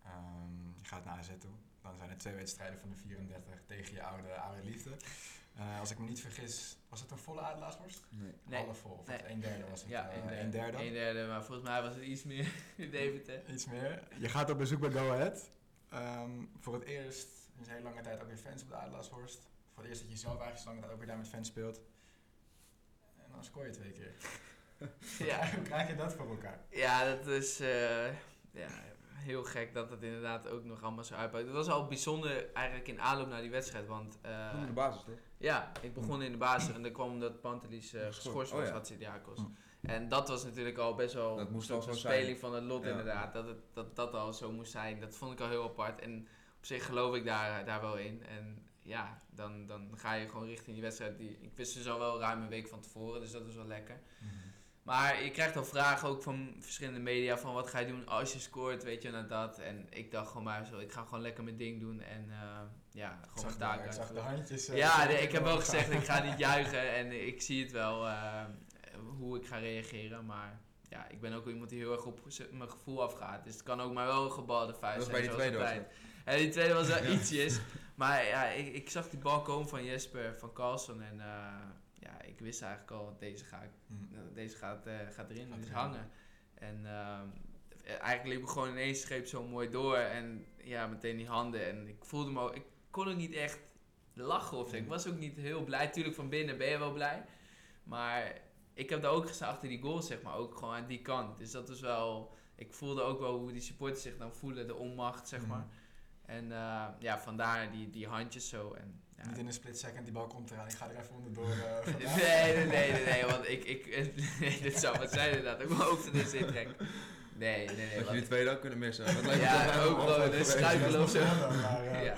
Ehm, je gaat naar AZ toe. Dan zijn er twee wedstrijden van de 34 tegen je oude, oude liefde. Eh, als ik me niet vergis, was het een volle Adelaarshorst? Nee. Nee. Half vol, of Nee. een derde was het? Ja, eh, een derde. een derde. Een derde, maar volgens mij was het iets meer Deventer. Iets meer. Je gaat op bezoek bij Go Ahead. Ehm, voor het eerst in een hele lange tijd ook weer fans op de Adelaarshorst. Voor het eerst dat je zelf eigenlijk zo lange tijd ook weer daar met fans speelt. En dan scoor je twee keer. Ja. Hoe krijg je dat voor elkaar? Ja, dat is eh, ja, heel gek dat het inderdaad ook nog allemaal zo uitpakt. Het was al bijzonder eigenlijk in aanloop naar die wedstrijd, want eh, Onder de basis toch? ja, ik begon in de basis en dan kwam omdat Pantelis eh Geschorst. Oh was, ja. had Sidiakos. Hm. En dat was natuurlijk al best wel Dat moest al zo zijn. speling van het lot Ja. inderdaad, dat, het, dat dat al zo moest zijn. Dat vond ik al heel apart en op zich geloof ik daar, daar wel in. En ja, dan, dan ga je gewoon richting die wedstrijd. Die, ik wist dus al wel ruim een week van tevoren, dus dat is wel lekker. Maar je krijgt al vragen ook van verschillende media van wat ga je doen als je scoort, weet je, naar dat. En ik dacht gewoon maar zo, ik ga gewoon lekker mijn ding doen en eh, ja, gewoon mijn taak ik zag de uitvoeren. handjes. eh, Ja, nee, ik heb wel gezegd, ik ga niet juichen en ik zie het wel eh, hoe ik ga reageren. Maar ja, ik ben ook iemand die heel erg op mijn gevoel afgaat. Dus het kan ook maar wel een gebalde vuist Dat was bij zijn, die tweede. En die tweede was wel ietsjes. Maar ja, ik, ik zag die bal komen van Jesper van Carlson en ja, ik wist eigenlijk al, deze, ga ik, Hm. deze gaat, eh, gaat erin, Gaat dus hangen. En ehm, eigenlijk liep ik gewoon ineens streep zo mooi door en ja, meteen die handen. En ik voelde me ook, ik kon ook niet echt lachen of zo. Ik was ook niet heel blij. Tuurlijk van binnen ben je wel blij. Maar ik heb daar ook gestaan achter die goals, zeg maar. Ook gewoon aan die kant. Dus dat was wel... Ik voelde ook wel hoe die supporters zich dan voelen. De onmacht, zeg Mhm. maar. En eh, ja, vandaar die, die handjes zo. En, ja. Niet in een split second, die bal komt eraan. Ik ga er even onderdoor. eh vandaan. Nee, nee, nee, nee, nee, want ik, ik, nee, dit zou wat zijn inderdaad, ook mijn hoofd eens in trekken. Nee, nee, nee. Als je want- die tweede ook kunnen missen. Dat lijkt Ja, ook gewoon een geweest. struikel of zo. Eh, ja.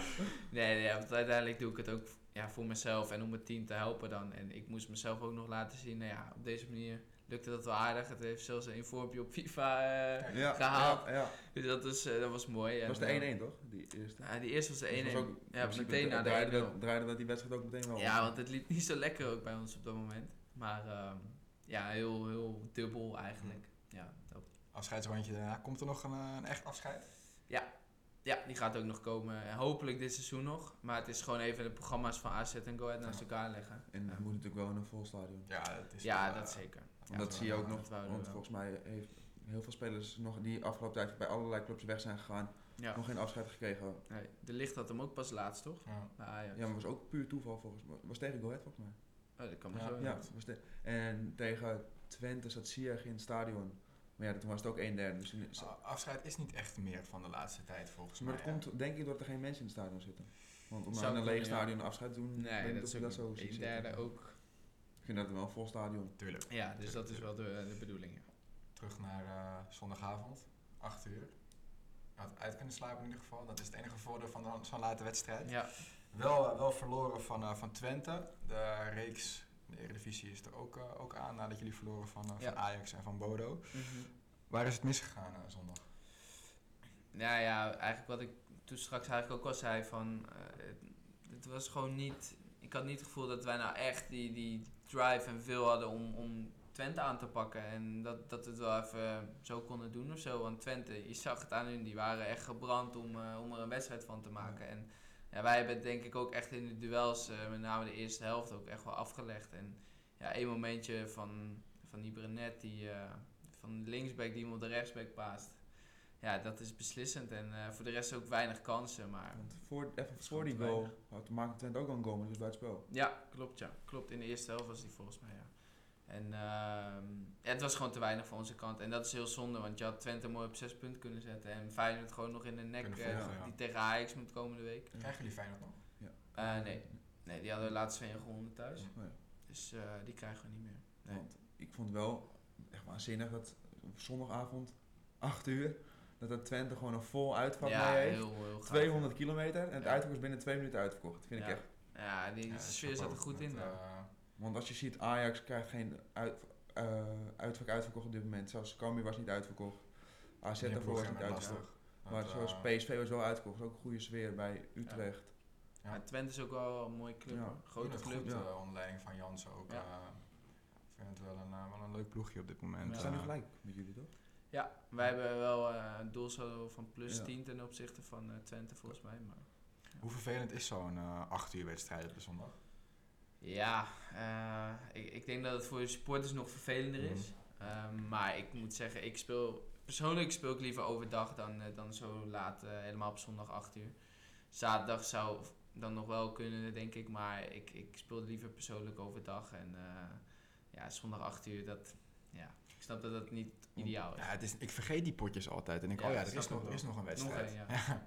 Nee, nee, want uiteindelijk doe ik het ook ja, voor mezelf en om het team te helpen dan. En ik moest mezelf ook nog laten zien, nou ja, op deze manier lukte dat wel aardig. Het heeft zelfs een vormpje op FIFA eh, Ja, gehaald. Ja, ja. Dus dat, is, eh, dat was mooi. Dat was de eh, 1-1 toch? Die eerste. Ja, die eerste was de 1-1. Dus was ook- in ja, meteen na de draaide 1-0. dat- Draaide dat die wedstrijd ook meteen wel. Ja, want het liep niet zo lekker ook bij ons op dat moment. Maar ehm, ja, heel, heel dubbel eigenlijk. Ja, dat Afscheidsrondje daarna. Komt er nog een, eh, een echt afscheid? Ja, die gaat ook nog komen. En Hopelijk dit seizoen nog. Maar het is gewoon even de programma's van AZ en Go Ahead naast Ja. elkaar leggen. En het Ja. moet natuurlijk wel in een vol stadion. Ja, dat is Ja, wel, dat eh, zeker. Want dat Ja, zie je ook dat nog. Want wel. volgens mij heeft heel veel spelers nog die afgelopen tijd bij allerlei clubs weg zijn gegaan. Ja. Nog geen afscheid gekregen. Nee, de licht had hem ook pas laatst, toch? Ja. Bij Ajax. Ja, maar was ook puur toeval volgens mij. Was tegen Go Ahead volgens mij. Oh, dat kan maar Ja. zo. Ja, was te- en tegen Twente zat Ziyech in het stadion. Maar ja, toen was het ook 1 derde. Dus Afscheid is niet echt meer van de laatste tijd volgens maar mij. dat komt denk ik doordat er geen mensen in het stadion zitten. Want om aan een leeg ja. stadion een afscheid te doen, Nee, ik dat ook dat zo een derde zitten. ook. Ik vind dat wel een vol stadion. Tuurlijk. Ja, dus dat is wel de, de bedoeling. ja. Terug naar eh, zondagavond, 8 uur. Je had uit kunnen slapen in ieder geval. Dat is het enige voordeel van zo'n late wedstrijd. Ja, Wel, eh, wel verloren van, eh, van Twente. De reeks, de Eredivisie is er ook, eh, ook aan nadat jullie verloren van, eh, Ja. van Ajax en van Bodo. Mhm. Waar is het misgegaan eh, zondag? Nou ja, eigenlijk wat ik toen straks eigenlijk ook al zei van... eh, het, het was gewoon niet... Ik had niet het gevoel dat wij nou echt die, die drive en veel hadden om, om Twente aan te pakken. En dat, dat we het wel even zo konden doen of zo. Want Twente, je zag het aan hun, die waren echt gebrand om, eh, om er een wedstrijd van te maken. En ja, wij hebben het denk ik ook echt in de duels, eh, met name de eerste helft, ook echt wel afgelegd. En ja, één momentje van, van die Brenet, die, eh, van de linksback die hem op de rechtsback paast. Ja, dat is beslissend. En eh, voor de rest ook weinig kansen. Maar Want voor, even voor die goal had maakte Twente ook al een goal, maar dus buitenspel. ja, klopt ja. Klopt, in de eerste helft was die volgens mij, ja. En ehm, ja, het was gewoon te weinig van onze kant. En dat is heel zonde, want je had Twente mooi op zes punten kunnen zetten. En Feyenoord gewoon nog in de nek, eh, ja. die tegen Ajax moet komende week. Krijgen jullie Feyenoord nog? Eh, nee. nee, die hadden we laatst twee gewonnen thuis. Oh ja. Dus eh, die krijgen we niet meer. Nee. Want ik vond wel echt waanzinnig dat op zondagavond, 8 uur, dat het Twente gewoon een vol uitvak ja, mee heeft. heel, heel gaaf. 200 kilometer en het Ja. uitvak is binnen twee minuten uitverkocht. Vind ik echt. Ja, die Ja, sfeer zat er goed in. eh, Want als je ziet, Ajax krijgt geen uit, eh, uitvak uitverkocht op dit moment. Zelfs Cambuur was niet uitverkocht. AZ daarvoor was niet uitverkocht. lastig. Maar zoals eh, PSV was wel uitverkocht. Ook een goede sfeer bij Utrecht. Ja. Ja, Twente is ook wel een mooie club. Ja. Grote club. Goed, ja. onder leiding van Jansen ook. Ja. ik vind het wel een, wel een leuk ploegje op dit moment. We staan nu gelijk met jullie, toch? Ja, wij hebben wel eh, een doelsaldo van plus Ja. 10 ten opzichte van eh, Twente volgens mij. Maar Hoe vervelend is zo'n eh 8 uur wedstrijd op de zondag? ja, eh, ik, ik denk dat het voor de supporters nog vervelender is. Ehm, maar ik moet zeggen, ik speel persoonlijk speel ik liever overdag dan, eh, dan zo laat, eh, helemaal op zondag 8 uur. Zaterdag zou dan nog wel kunnen, denk ik, maar ik, ik speel liever persoonlijk overdag. En eh, ja, zondag 8 uur, dat, ja, snap dat dat niet ideaal is. Ja, het is, ik vergeet die potjes altijd. En ik denk, Ja, oh ja, er is nog, ik er is nog een Nog wedstrijd. ja.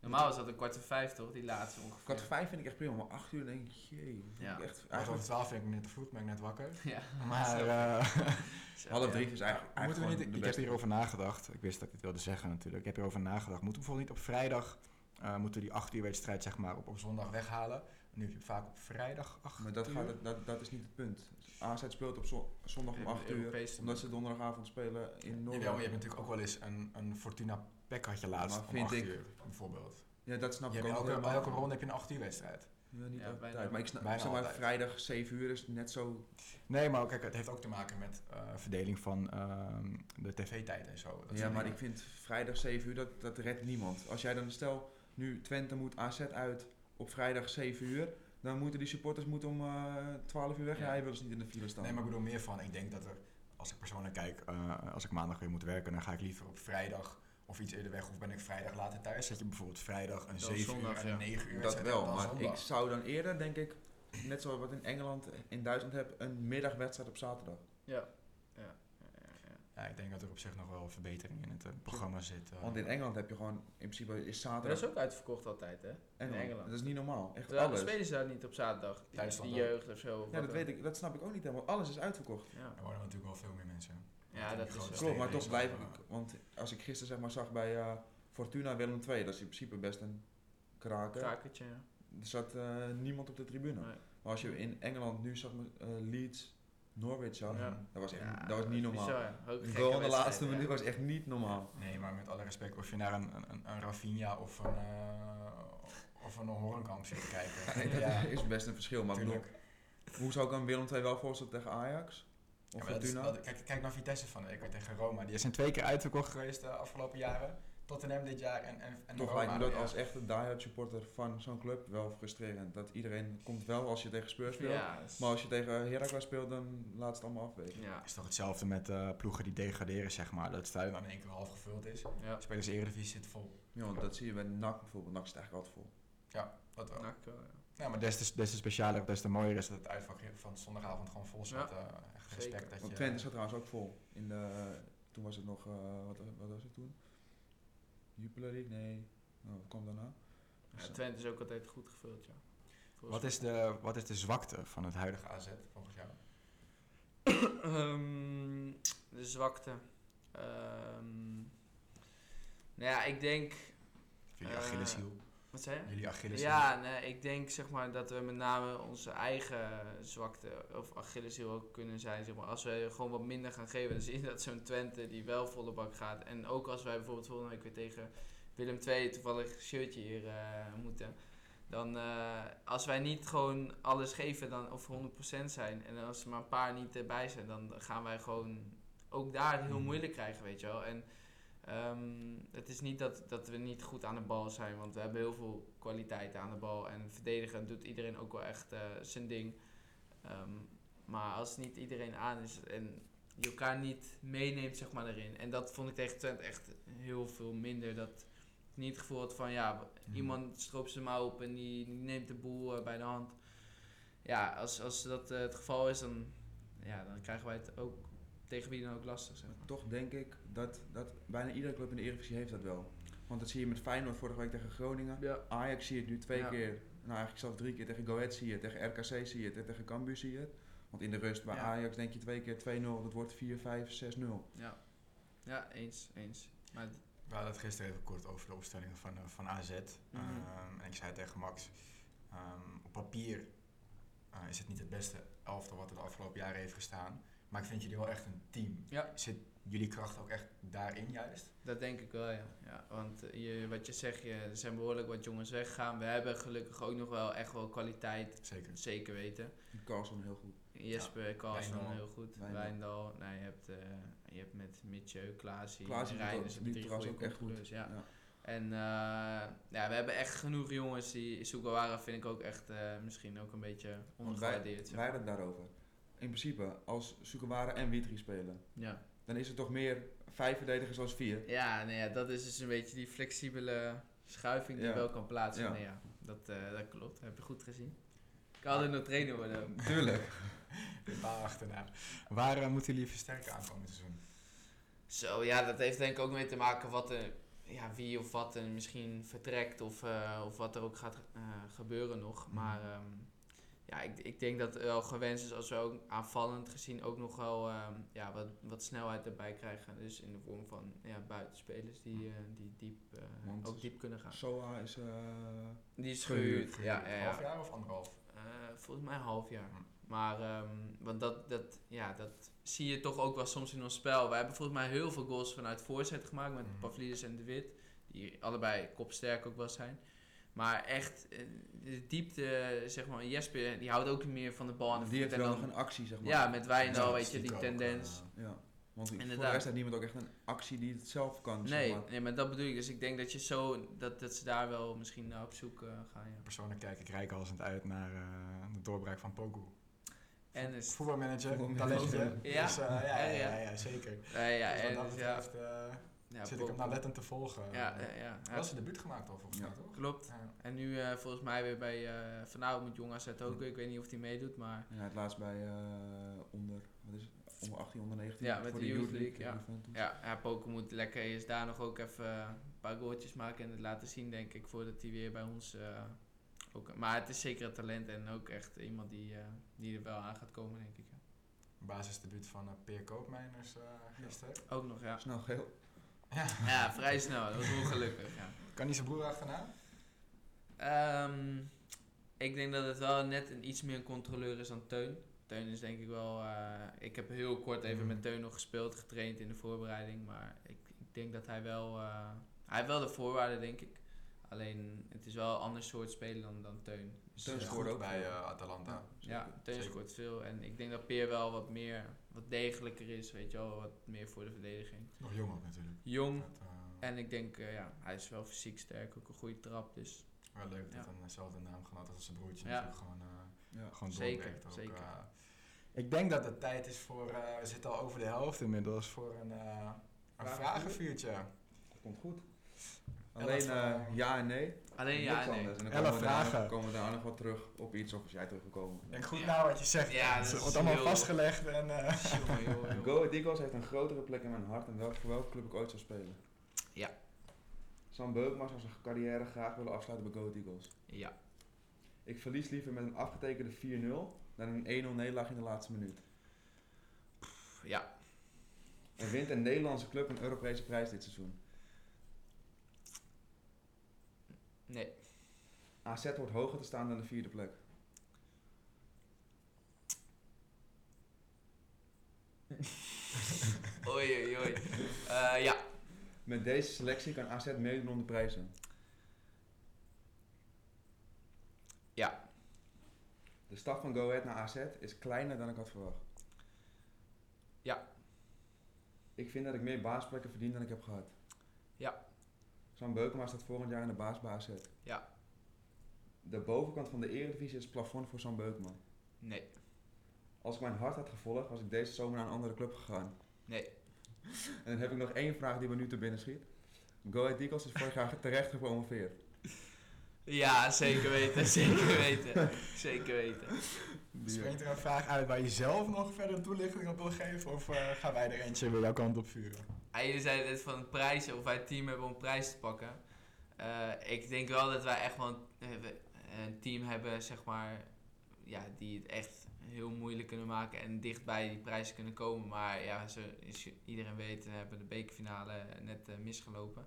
Normaal is dat een kwart voor vijf, toch? Die laatste ongeveer. Kwart voor vijf vind ik echt prima, maar 8 uur denk ik, jee. vind Ja. ik echt, eigenlijk, 12 vind ik net te vroeg, ben ik net wakker. Ja. Maar eh, half drie is eigenlijk, moeten we niet, ik heb hierover nagedacht. Ik wist dat ik dit wilde zeggen natuurlijk. Ik heb hierover nagedacht. Moeten we bijvoorbeeld niet op vrijdag, eh, moeten die 8 uur wedstrijd zeg maar op, op zondag weghalen. Nu vaak op vrijdag 8 Maar dat, uur. gaat, dat, dat is niet het punt. AZ speelt op zo- zondag om Even 8 uur, omdat ze donderdagavond spelen in Noorwegen. maar je hebt natuurlijk ook wel eens een, een Fortuna Pek had je laatst Maar om vind 8 ik- uur bijvoorbeeld. Ja, dat snap Je ik ook elke, bij elke ronde heb je een 8 uur wedstrijd. Ja, niet Ja, altijd. maar ik snap, bijna maar, vrijdag 7 uur is net zo... Nee, maar kijk, het heeft ook te maken met eh, verdeling van ehm, de tv-tijd en zo. Dat ja, maar dingen. ik vind vrijdag 7 uur, dat, dat redt niemand. Als jij dan stel, nu Twente moet AZ uit op vrijdag 7 uur, dan moeten die supporters moeten om eh 12 uur weg. Ja. Wil dus niet in de file staan. Nee, maar ik bedoel meer van, ik denk dat er, als ik persoonlijk kijk, eh, als ik maandag weer moet werken, dan ga ik liever op vrijdag of iets eerder weg, of ben ik vrijdag later thuis. Zet je bijvoorbeeld vrijdag een Dan 7 zondag, uur en ja. een 9 uur dat wel, dan maar zondag. ik zou dan eerder, denk ik, net zoals wat in Engeland, in Duitsland heb, een middagwedstrijd op zaterdag. Ja, ja, ik denk dat er op zich nog wel verbetering in het eh, programma zit. eh. Want in Engeland heb je gewoon, in principe is zaterdag dat is ook uitverkocht altijd, hè? Engeland. Engeland. Dat is niet normaal, echt Terwijl alles. spelen ze daar niet op zaterdag. Duitsland die ook. jeugd of zo. of Ja, dat weet ik, dat snap ik ook niet helemaal. Alles is uitverkocht. Ja, Er worden natuurlijk wel veel meer mensen. ja dat is Klopt, maar toch blijf ik, want als ik gisteren zeg maar zag bij eh, Fortuna Willem II, dat is in principe best een kraker. Krakertje, ja. Er zat eh, niemand op de tribune. Nee. Maar als je in Engeland nu zag, eh, Leeds, Norwich zag, Ja. dat was echt, Ja, dat was niet normaal. bizar, Een goal in de laatste ja. minuut was echt niet normaal. Nee, maar met alle respect, of je naar een, een, een Rafinha of een, eh, of een Horenkamp zit te kijken. Nee, dat ja, is best een verschil. Maar ik bedoel, hoe zou ik dan Willem II wel voorstellen tegen Ajax? Ja, Of is- Fortuna? dat- kijk, kijk naar Vitesse van de week tegen Roma. Die zijn twee keer uitverkocht geweest de afgelopen jaren. Tottenham dit jaar en, en, en Toch lijkt me dat als echte diehard supporter van zo'n club wel frustrerend. Dat iedereen komt wel als je tegen Spurs speelt. Ja, is- Maar als je tegen Heracles speelt, dan laat het allemaal afweten. ja. Het is toch hetzelfde met eh, ploegen die degraderen, zeg maar. Dat het stadion dan in één keer half gevuld is. Ja. Spelers Eredivisie zit vol. Ja, want dat zie je bij NAC bijvoorbeeld. NAC is eigenlijk altijd vol. Ja, dat wel. Nak wel, ja. Ja, maar des te, des te specialer, des te mooier is dat het uitvak van zondagavond gewoon vol zat. Ja, eh, echt zeker. respect dat Want je... Twente zat trouwens ook vol. In de, toen was het nog, eh, wat, wat was het toen? Jupiler League? Nee. Oh, wat kwam daarna? Dus, Ja, eh, Twente is ook altijd goed gevuld, ja. Volgens Wat is, de, wat is de zwakte van het huidige AZ volgens jou? Ehm, de zwakte. Ehm, nou ja, ik denk. Jullie Eh, Achilleshiel. Wat zei je? Jullie Achilleshiel. Ja, nee, ik denk zeg maar dat we met name onze eigen zwakte of Achilleshiel ook kunnen zijn. Zeg maar. Als we gewoon wat minder gaan geven, dan zie je dat zo'n Twente die wel volle bak gaat. En ook als wij bijvoorbeeld volgende week weer tegen Willem II toevallig shirtje hier eh, moeten. Dan eh, als wij niet gewoon alles geven dan, of 100% zijn en als er maar een paar niet erbij zijn, dan gaan wij gewoon ook daar heel Mhm. moeilijk krijgen, weet je wel. En Ehm, het is niet dat, dat we niet goed aan de bal zijn, want we hebben heel veel kwaliteiten aan de bal. En verdedigen doet iedereen ook wel echt eh, zijn ding. Ehm, maar als niet iedereen aan is en je elkaar niet meeneemt zeg maar, erin. En dat vond ik tegen Twente echt heel veel minder. Dat ik niet het gevoel had van ja, Mhm. iemand stroopt zijn mouw op en die, die neemt de boel eh, bij de hand. Ja, als, als dat eh, het geval is, dan, ja, dan krijgen wij het ook tegen wie dan ook lastig. Zeg maar. Toch denk ik dat, dat bijna iedere club in de Eredivisie heeft dat wel. Want dat zie je met Feyenoord vorige week tegen Groningen. Ja. Ajax zie je het nu twee Ja. keer. Nou, eigenlijk zelfs drie keer. Tegen Go Ahead zie je het. Tegen RKC zie je het. En tegen Cambuur zie je het. Want in de rust bij Ja. Ajax denk je twee keer 2-0. Dat wordt 4, 5, 6-0. Ja, ja eens, eens. Maar We hadden het gisteren even kort over de opstellingen van, eh, van AZ. Mhm. Ehm, en ik zei tegen Max, ehm, op papier eh, is het niet het beste elftal wat er de afgelopen jaren heeft gestaan. Maar ik vind jullie wel echt een team. ja, Zit jullie kracht ook echt daarin juist? dat denk ik wel, ja. ja want eh, je, wat je zegt, je, er zijn behoorlijk wat jongens weggegaan. We hebben gelukkig ook nog wel echt wel kwaliteit, Zeker. zeker weten. Carlson heel goed. Jesper, Carlson Wijndal. heel goed. Wijndal. Wijndal. Nou, je, hebt, eh, je hebt met Mitje, Klaasie, Klaasie doet Reinders, ook- die drie ook echt goed. Ja. Ja. En eh, ja, we hebben echt genoeg jongens die Sugawara vind ik ook echt eh, misschien ook een beetje wij, ondergewaardeerd. wij maar. hadden het daarover. In principe, als Sukawara en Witry spelen, Ja. dan is het toch meer vijf verdedigers als vier. Ja, nou ja, dat is dus een beetje die flexibele schuiving die Ja. wel kan plaatsen. Ja. Nee, ja, dat, eh, dat klopt, dat heb je goed gezien. Ik kan altijd nog trainer worden. Tuurlijk. Een paar achterna. Waar eh, moeten jullie versterken aankomend seizoen? Zo, ja, dat heeft denk ik ook mee te maken wat er, ja, wie of wat er misschien vertrekt of, eh, of wat er ook gaat eh, gebeuren nog. Mhm. Maar ehm, ja, ik, ik denk dat het wel gewenst is als we ook aanvallend gezien ook nog wel ehm, ja, wat, wat snelheid erbij krijgen. Dus in de vorm van ja, buitenspelers die, eh, die diep, eh, ook diep kunnen gaan. Soa is... eh, Die is Gehuurd. gehuurd, ja, ja, ja. Half jaar of anderhalf? Eh, volgens mij een half jaar. Hm. Maar ehm, want dat, dat, ja, dat zie je toch ook wel soms in ons spel. Wij hebben volgens mij heel veel goals vanuit voorzet gemaakt met Mhm. Pavlidis en De Wit. Die allebei kopsterk ook wel zijn. Maar echt, eh, de diepte, zeg maar, Jesper, die houdt ook meer van de bal aan de die heeft En wel dan, nog een actie, zeg maar. ja, met Wijndal, Ja, weet je, die tendens. eh, Ja. Want voor de Inderdaad. rest heeft niemand ook echt een actie die het zelf kan. zeg nee, maar. nee, maar dat bedoel ik. Dus ik denk dat, je zo, dat, dat ze daar wel misschien naar op zoek eh, gaan. Ja. Persoonlijk kijk ik rijkhalsend uit naar eh, de doorbraak van Poku. En is Voetbalmanager, talentje. Ja? Dus, ja, ja, Ja, ja, zeker. Ja, dus wat en, dat ja, betreft ja, zit ik hem nauwlettend te volgen. Ja, ja, ja. Hij was zijn debuut gemaakt al volgens mij, Ja. toch? Klopt. Ja. En nu eh, volgens mij weer bij uh, Vanavond met Jong AZ ook. Ik weet niet of hij meedoet, maar Ja, het laatst bij eh, onder, wat is het? onder 18, onder 19. Ja, met voor de de Youth League, ja. Ja, ja Poker moet lekker is daar nog ook even een paar goaltjes maken en het laten zien, denk ik, voordat hij weer bij ons eh, ook. Maar het is zeker een talent en ook echt iemand die, eh, die er wel aan gaat komen, denk ik. Ja. Basisdebuut van uh, Peer Koopmeiners uh, gisteren. Ook nog, ja. Snel geel. Ja. ja, vrij snel. Dat was ongelukkig, ja. Kan hij zijn broer achterna? Ehm, ik denk dat het wel net een iets meer een controleur is dan Teun. Teun is denk ik wel... eh, ik heb heel kort even Mhm. met Teun nog gespeeld, getraind in de voorbereiding. Maar ik, ik denk dat hij wel... eh, hij heeft wel de voorwaarden, denk ik. Alleen, het is wel een ander soort spelen dan, dan Teun. Dus, Teun eh, scoort goed ook bij uh, Atalanta. ja, Teun zeker. scoort veel. En ik denk dat Peer wel wat meer... Wat degelijker is, weet je wel. Wat meer voor de verdediging. Nog jong ook natuurlijk. Jong. Uh, En ik denk, eh, ja, hij is wel fysiek sterk. Ook een goede trap, dus... wel leuk dat Ja. dezelfde naamgenoot als zijn broertje Ja. natuurlijk gewoon, uh, Ja. gewoon Zeker, doorwerkt ook, zeker. uh. ik denk dat het tijd is voor, uh, we zitten al over de helft inmiddels, voor een, uh, een vragenvuurtje. Dat komt goed. Alleen eh, ja en nee. Alleen ja en nee. anders. En dan Elf komen we daarna- vragen. komen we daarna nog wat terug op iets of als jij teruggekomen. Denk goed Ja. na wat je zegt. Ja, het dat is wordt allemaal heel- vastgelegd en... uh, Jongen, jongen, jongen. Go Ahead Eagles heeft een grotere plek in mijn hart dan welke, voor welke club ik ooit zou spelen. Ja. Sam Beukma zou zijn carrière graag willen afsluiten bij Go Ahead Eagles. Ja. Ik verlies liever met een afgetekende 4-0 dan een 1-0 nederlaag in de laatste minuut. Ja. En wint een Nederlandse club een Europese prijs dit seizoen. Nee. AZ wordt hoger te staan dan de vierde plek. Oei, oei, oei. Eh, ja. Met deze selectie kan AZ meedoen om de prijzen. Ja. De stap van Go Ahead naar AZ is kleiner dan ik had verwacht. Ja. Ik vind dat ik meer baasplekken verdien dan ik heb gehad. Ja. Sam Beukema staat volgend jaar in de baasbaas zet. Ja. De bovenkant van de Eredivisie is het plafond voor Sam Beukema. Nee. Als ik mijn hart had gevolgd, was ik deze zomer naar een andere club gegaan. Nee. En dan heb ik nog één vraag die me nu te binnen schiet. Go Ahead Eagles is vorig jaar terecht gepromoveerd. Ja, zeker weten. zeker weten. Zeker weten. Springt er een vraag uit waar je zelf nog verder toelichting op wil geven? Of eh, gaan wij er eentje weer jouw kant op vuren? Ah, jullie zeiden net van prijzen, of wij het team hebben om prijs te pakken. Eh, ik denk wel dat wij echt wel een, eh, een team hebben, zeg maar, ja, die het echt heel moeilijk kunnen maken en dicht bij die prijzen kunnen komen. Maar ja, zo is, iedereen weet, we hebben de bekerfinale net misgelopen.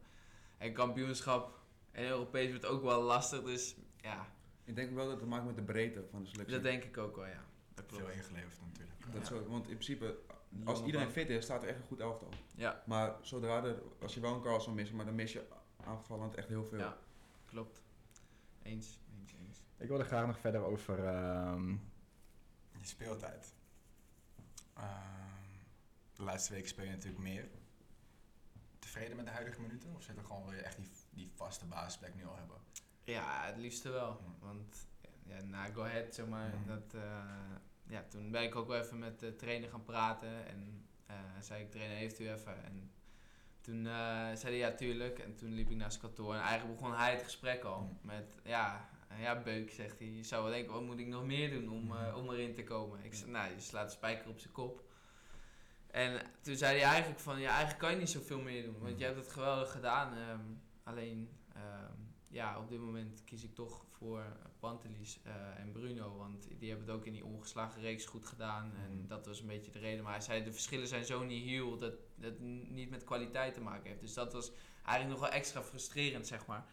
En kampioenschap en Europees wordt ook wel lastig, dus ja, Ik denk wel dat het te maken met de breedte van de selectie. dat denk ik ook wel, ja. Dat klopt. Veel ingeleverd natuurlijk. Dat Ja. ook- want in principe, als iedereen fit is, staat er echt een goed elftal. Ja, Maar zodra er, als je wel een Carlson mist, maar dan mis je aanvallend echt heel veel. ja, klopt. Eens, eens, eens. Ik wilde graag nog verder over ehm, je speeltijd. Ehm, de laatste weken speel je natuurlijk meer. Tevreden met de huidige minuten? Of zit er gewoon wil je echt die, die vaste basisplek nu al hebben? Ja, het liefste wel. Want ja, na Go Ahead, zeg maar, dat, eh, ja, toen ben ik ook wel even met de trainer gaan praten. En eh, zei ik, trainer, heeft u even? En toen eh, zei hij, ja, tuurlijk. En toen liep ik naar zijn kantoor. En eigenlijk begon hij het gesprek al. Met, ja, ja, Beuk, zegt hij. Je zou wel denken, wat moet ik nog meer doen om, om erin te komen? Ik zei, nou, je slaat de spijker op zijn kop. En toen zei hij eigenlijk van, ja, eigenlijk kan je niet zoveel meer doen. Want je hebt het geweldig gedaan. ehm, alleen, ehm, ja, op dit moment kies ik toch voor Pantelis eh, en Bruno. Want die hebben het ook in die ongeslagen reeks goed gedaan. En Mhm. dat was een beetje de reden. Maar hij zei, de verschillen zijn zo niet heel dat het niet met kwaliteit te maken heeft. Dus dat was eigenlijk nog wel extra frustrerend, zeg maar.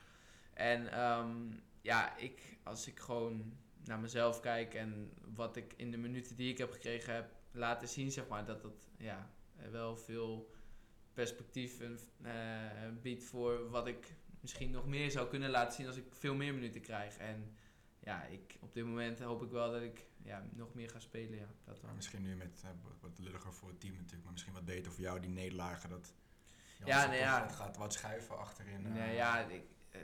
En ehm, ja, ik, als ik gewoon naar mezelf kijk en wat ik in de minuten die ik heb gekregen heb laten zien, zeg maar, dat dat ja, wel veel perspectief eh, biedt voor wat ik misschien nog meer zou kunnen laten zien als ik veel meer minuten krijg. En ja, ik, op dit moment hoop ik wel dat ik ja, nog meer ga spelen. Ja, dat wel. Misschien nu met eh, wat- lulliger voor het team natuurlijk, maar misschien wat beter voor jou die nederlagen. Dat Ja, nee, ja. Het gaat wat schuiven achterin. eh. Nee, ja, ik, eh,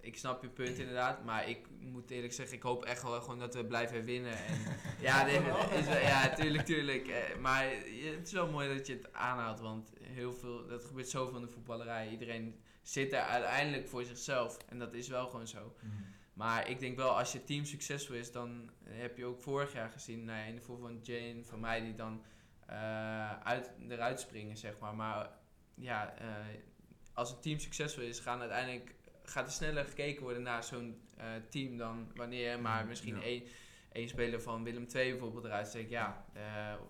ik snap je punt inderdaad, maar ik moet eerlijk zeggen, ik hoop echt wel gewoon dat we blijven winnen. En, ja, nee, is wel- ja, tuurlijk, tuurlijk. eh, Maar het is wel mooi dat je het aanhaalt, want heel veel, dat gebeurt zoveel in de voetballerij. Iedereen zit er uiteindelijk voor zichzelf en dat is wel gewoon zo. Mhm. Maar ik denk wel, als je team succesvol is, dan heb je ook vorig jaar gezien, nou ja, in de vorm van Jane, van mij, die dan eh, uit, eruit springen, zeg maar. Maar ja, eh, als een team succesvol is, gaan uiteindelijk, gaat er sneller gekeken worden naar zo'n eh, team dan wanneer er maar misschien Ja. één, één speler van Willem II bijvoorbeeld eruit steekt. Ja,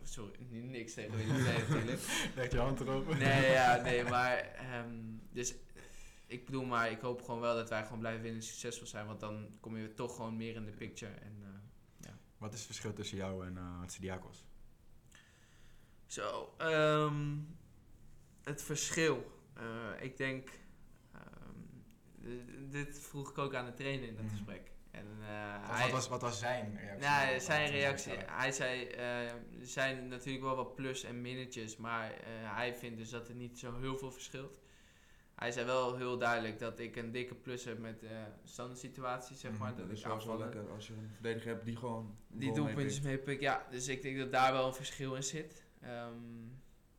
sorry, niks tegen Willem II natuurlijk. Leg je hand erop. Nee, ja, nee, maar ehm, dus ik bedoel maar, ik hoop gewoon wel dat wij gewoon blijven winnen en succesvol zijn, want dan kom je toch gewoon meer in de picture. En, eh, Wat is het verschil tussen jou en uh, Tsidiakos? zo, ehm, het verschil. Eh, ik denk, ehm, dit vroeg ik ook aan de trainer in dat Mhm. gesprek. En, eh, Wat, hij, was, wat was zijn reactie? Nou, zijn hij reactie. Hij zei, eh, er zijn natuurlijk wel wat plus- en minnetjes, maar eh, hij vindt dus dat er niet zo heel veel verschilt. Hij zei wel heel duidelijk dat ik een dikke plus heb met de standaard situatie, zeg maar. Mhm, dat Dat ik is wel aanvallen, lekker als je een verdediger hebt die gewoon die doelpuntjes meepikt. Ja, dus ik denk dat daar wel een verschil in zit. Ehm,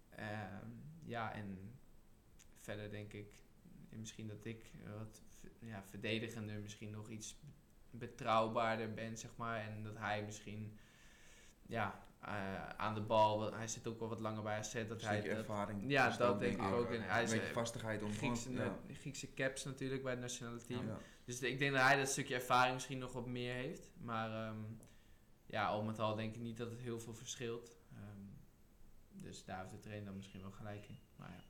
ehm, ja, en verder denk ik misschien dat ik wat ja, verdedigender, misschien nog iets betrouwbaarder ben, zeg maar. En dat hij misschien ja, eh, aan de bal, hij zit ook wel wat langer bij AZ, dat Een hij dat, ervaring. ja, dat denk ik ook. En hij Een is beetje eh, vastigheid om Griekse. Ja. Griekse caps natuurlijk bij het nationale team. Ja. Dus ik denk dat hij dat stukje ervaring misschien nog wat meer heeft. Maar ehm, ja, al met al denk ik niet dat het heel veel verschilt. Ehm, dus daar heeft de trainer dan misschien wel gelijk in. Maar ja.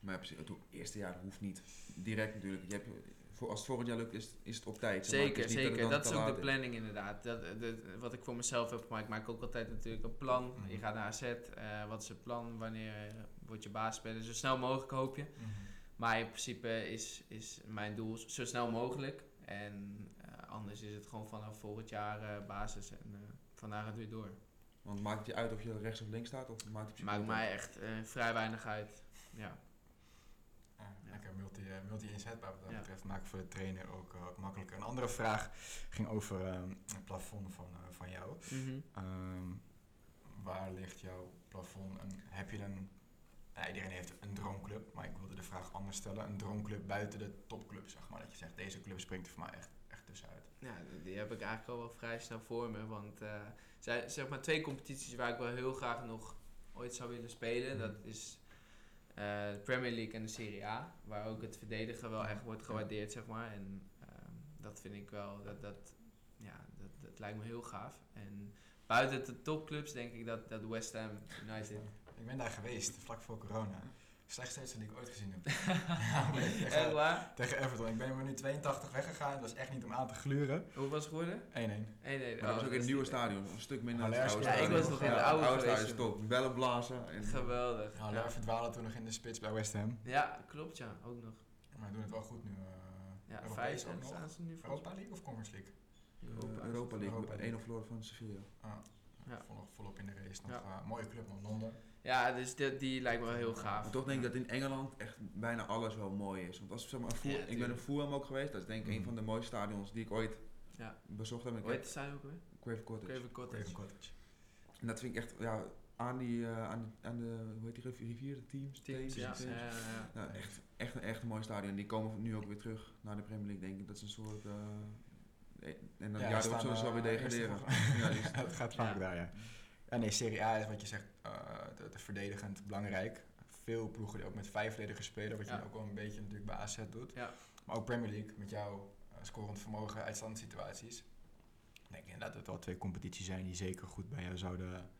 Maar ja, precies, het eerste jaar hoeft niet direct natuurlijk. Je hebt, voor, als het volgend jaar lukt, is, is het op tijd. Het Zeker, zeker. Dat, dan is ook de planning inderdaad. Dat, dat, wat ik voor mezelf heb gemaakt. Ik maak ook altijd natuurlijk een plan. Mhm. Je gaat naar AZ. eh, wat is het plan? Wanneer eh, wordt je basisspeler? Zo snel mogelijk hoop je. Mhm. Maar in principe is, is mijn doel zo snel mogelijk. En eh, anders is het gewoon vanaf volgend jaar eh, basis. En vandaag het weer door. Want maakt het je uit of je rechts of links staat? Of maakt het Maakt mij echt vrij weinig uit. Ja. Ja. Lekker multi, eh, multi-inzetbaar wat dat Ja. betreft. Maakt voor de trainer ook, eh, ook makkelijker. Een andere vraag ging over ehm, het plafond van, eh, van jou. Mhm. Ehm, waar ligt jouw plafond? En heb je een... nou, iedereen heeft een droomclub, maar ik wilde de vraag anders stellen. Een droomclub buiten de topclub, zeg maar. Dat je zegt, deze club springt er voor mij echt, echt tussenuit. Ja, die heb ik eigenlijk al wel vrij snel voor me. Want er zijn zeg maar twee competities waar ik wel heel graag nog ooit zou willen spelen. Mhm. Dat is de Premier League en de Serie A. Waar ook het verdedigen wel echt wordt gewaardeerd, zeg maar. En ehm, dat vind ik wel, dat, dat, ja, dat, dat lijkt me heel gaaf. En buiten de topclubs denk ik dat, dat West Ham United... Ik ben daar geweest, vlak voor corona. Slechtste die ik ooit gezien heb. Ja, tegen, waar? tegen Everton. Ik ben in minuut 82 weggegaan. Dat was echt niet om aan te gluren. 1-1. Hoe was het geworden? 1-1. Nee, nee. Maar dat was ook in het nieuwe stadion, een stuk minder dan het Haller oude Ja, ik was nog in het Ja, oude oude stadion top. Bellen blazen. En, Geweldig. Ja, Haller verdwaalde toen nog in de spits bij West Ham. Ja, klopt ja, ook nog. Maar doen het wel goed nu. eh Ja, Europees vijf ook nog. staan ze nu voor. Europa League of Conference League? eh, Europa. Europa League, Europa League. 1 verloren van Sevilla. Ah, Ja. volop, volop in de race. Nog, Ja. eh, mooie club nog, Londen. Ja, dus die, die lijkt me wel heel gaaf. Maar toch denk ik dat in Engeland echt bijna alles wel mooi is. Want als zeg maar, Ja, ik ben in. Fulham ook geweest. Dat is denk ik een Mhm. van de mooiste stadions die ik ooit Ja. bezocht heb. Ik Hoe heet stadion ook weer? Craven Cottage. Craven Cottage. Craven Cottage. En dat vind ik echt, ja, aan, die, eh, aan, de, aan de, hoe heet die riv- rivier, de teams? Teams, ja. Teams. ja, ja, ja. Nou, echt, echt, een, echt een mooi stadion. Die komen nu ook weer terug naar de Premier League, denk ik. Dat is een soort... eh, en dan, ja, daar ja, zullen ze wel weer eh, degraderen. ja, die gaat vaak Ja. daar, ja. Ja, nee, Serie A is wat je zegt, eh de, de verdedigend belangrijk. Veel ploegen die ook met vijf verdedigers spelen, wat je Ja. ook wel een beetje natuurlijk bij AZ doet. Ja. Maar ook Premier League, met jouw eh, scorend vermogen uit standsituaties. Ik denk inderdaad dat het wel twee competities zijn die zeker goed bij jou zouden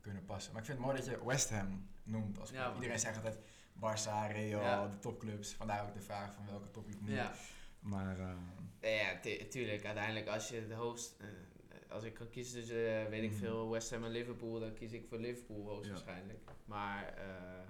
kunnen passen. Maar ik vind het mooi dat je West Ham noemt als Ja. Iedereen zegt altijd Barça, Real, Ja. de topclubs. Vandaar ook de vraag van welke topclub nu. Ja. Maar eh, Ja, tu- tuurlijk. Uiteindelijk, als je de hoogst... eh, als ik kan kiezen tussen, eh, weet ik Mhm. veel, West Ham en Liverpool, dan kies ik voor Liverpool hoogstwaarschijnlijk. Maar, eh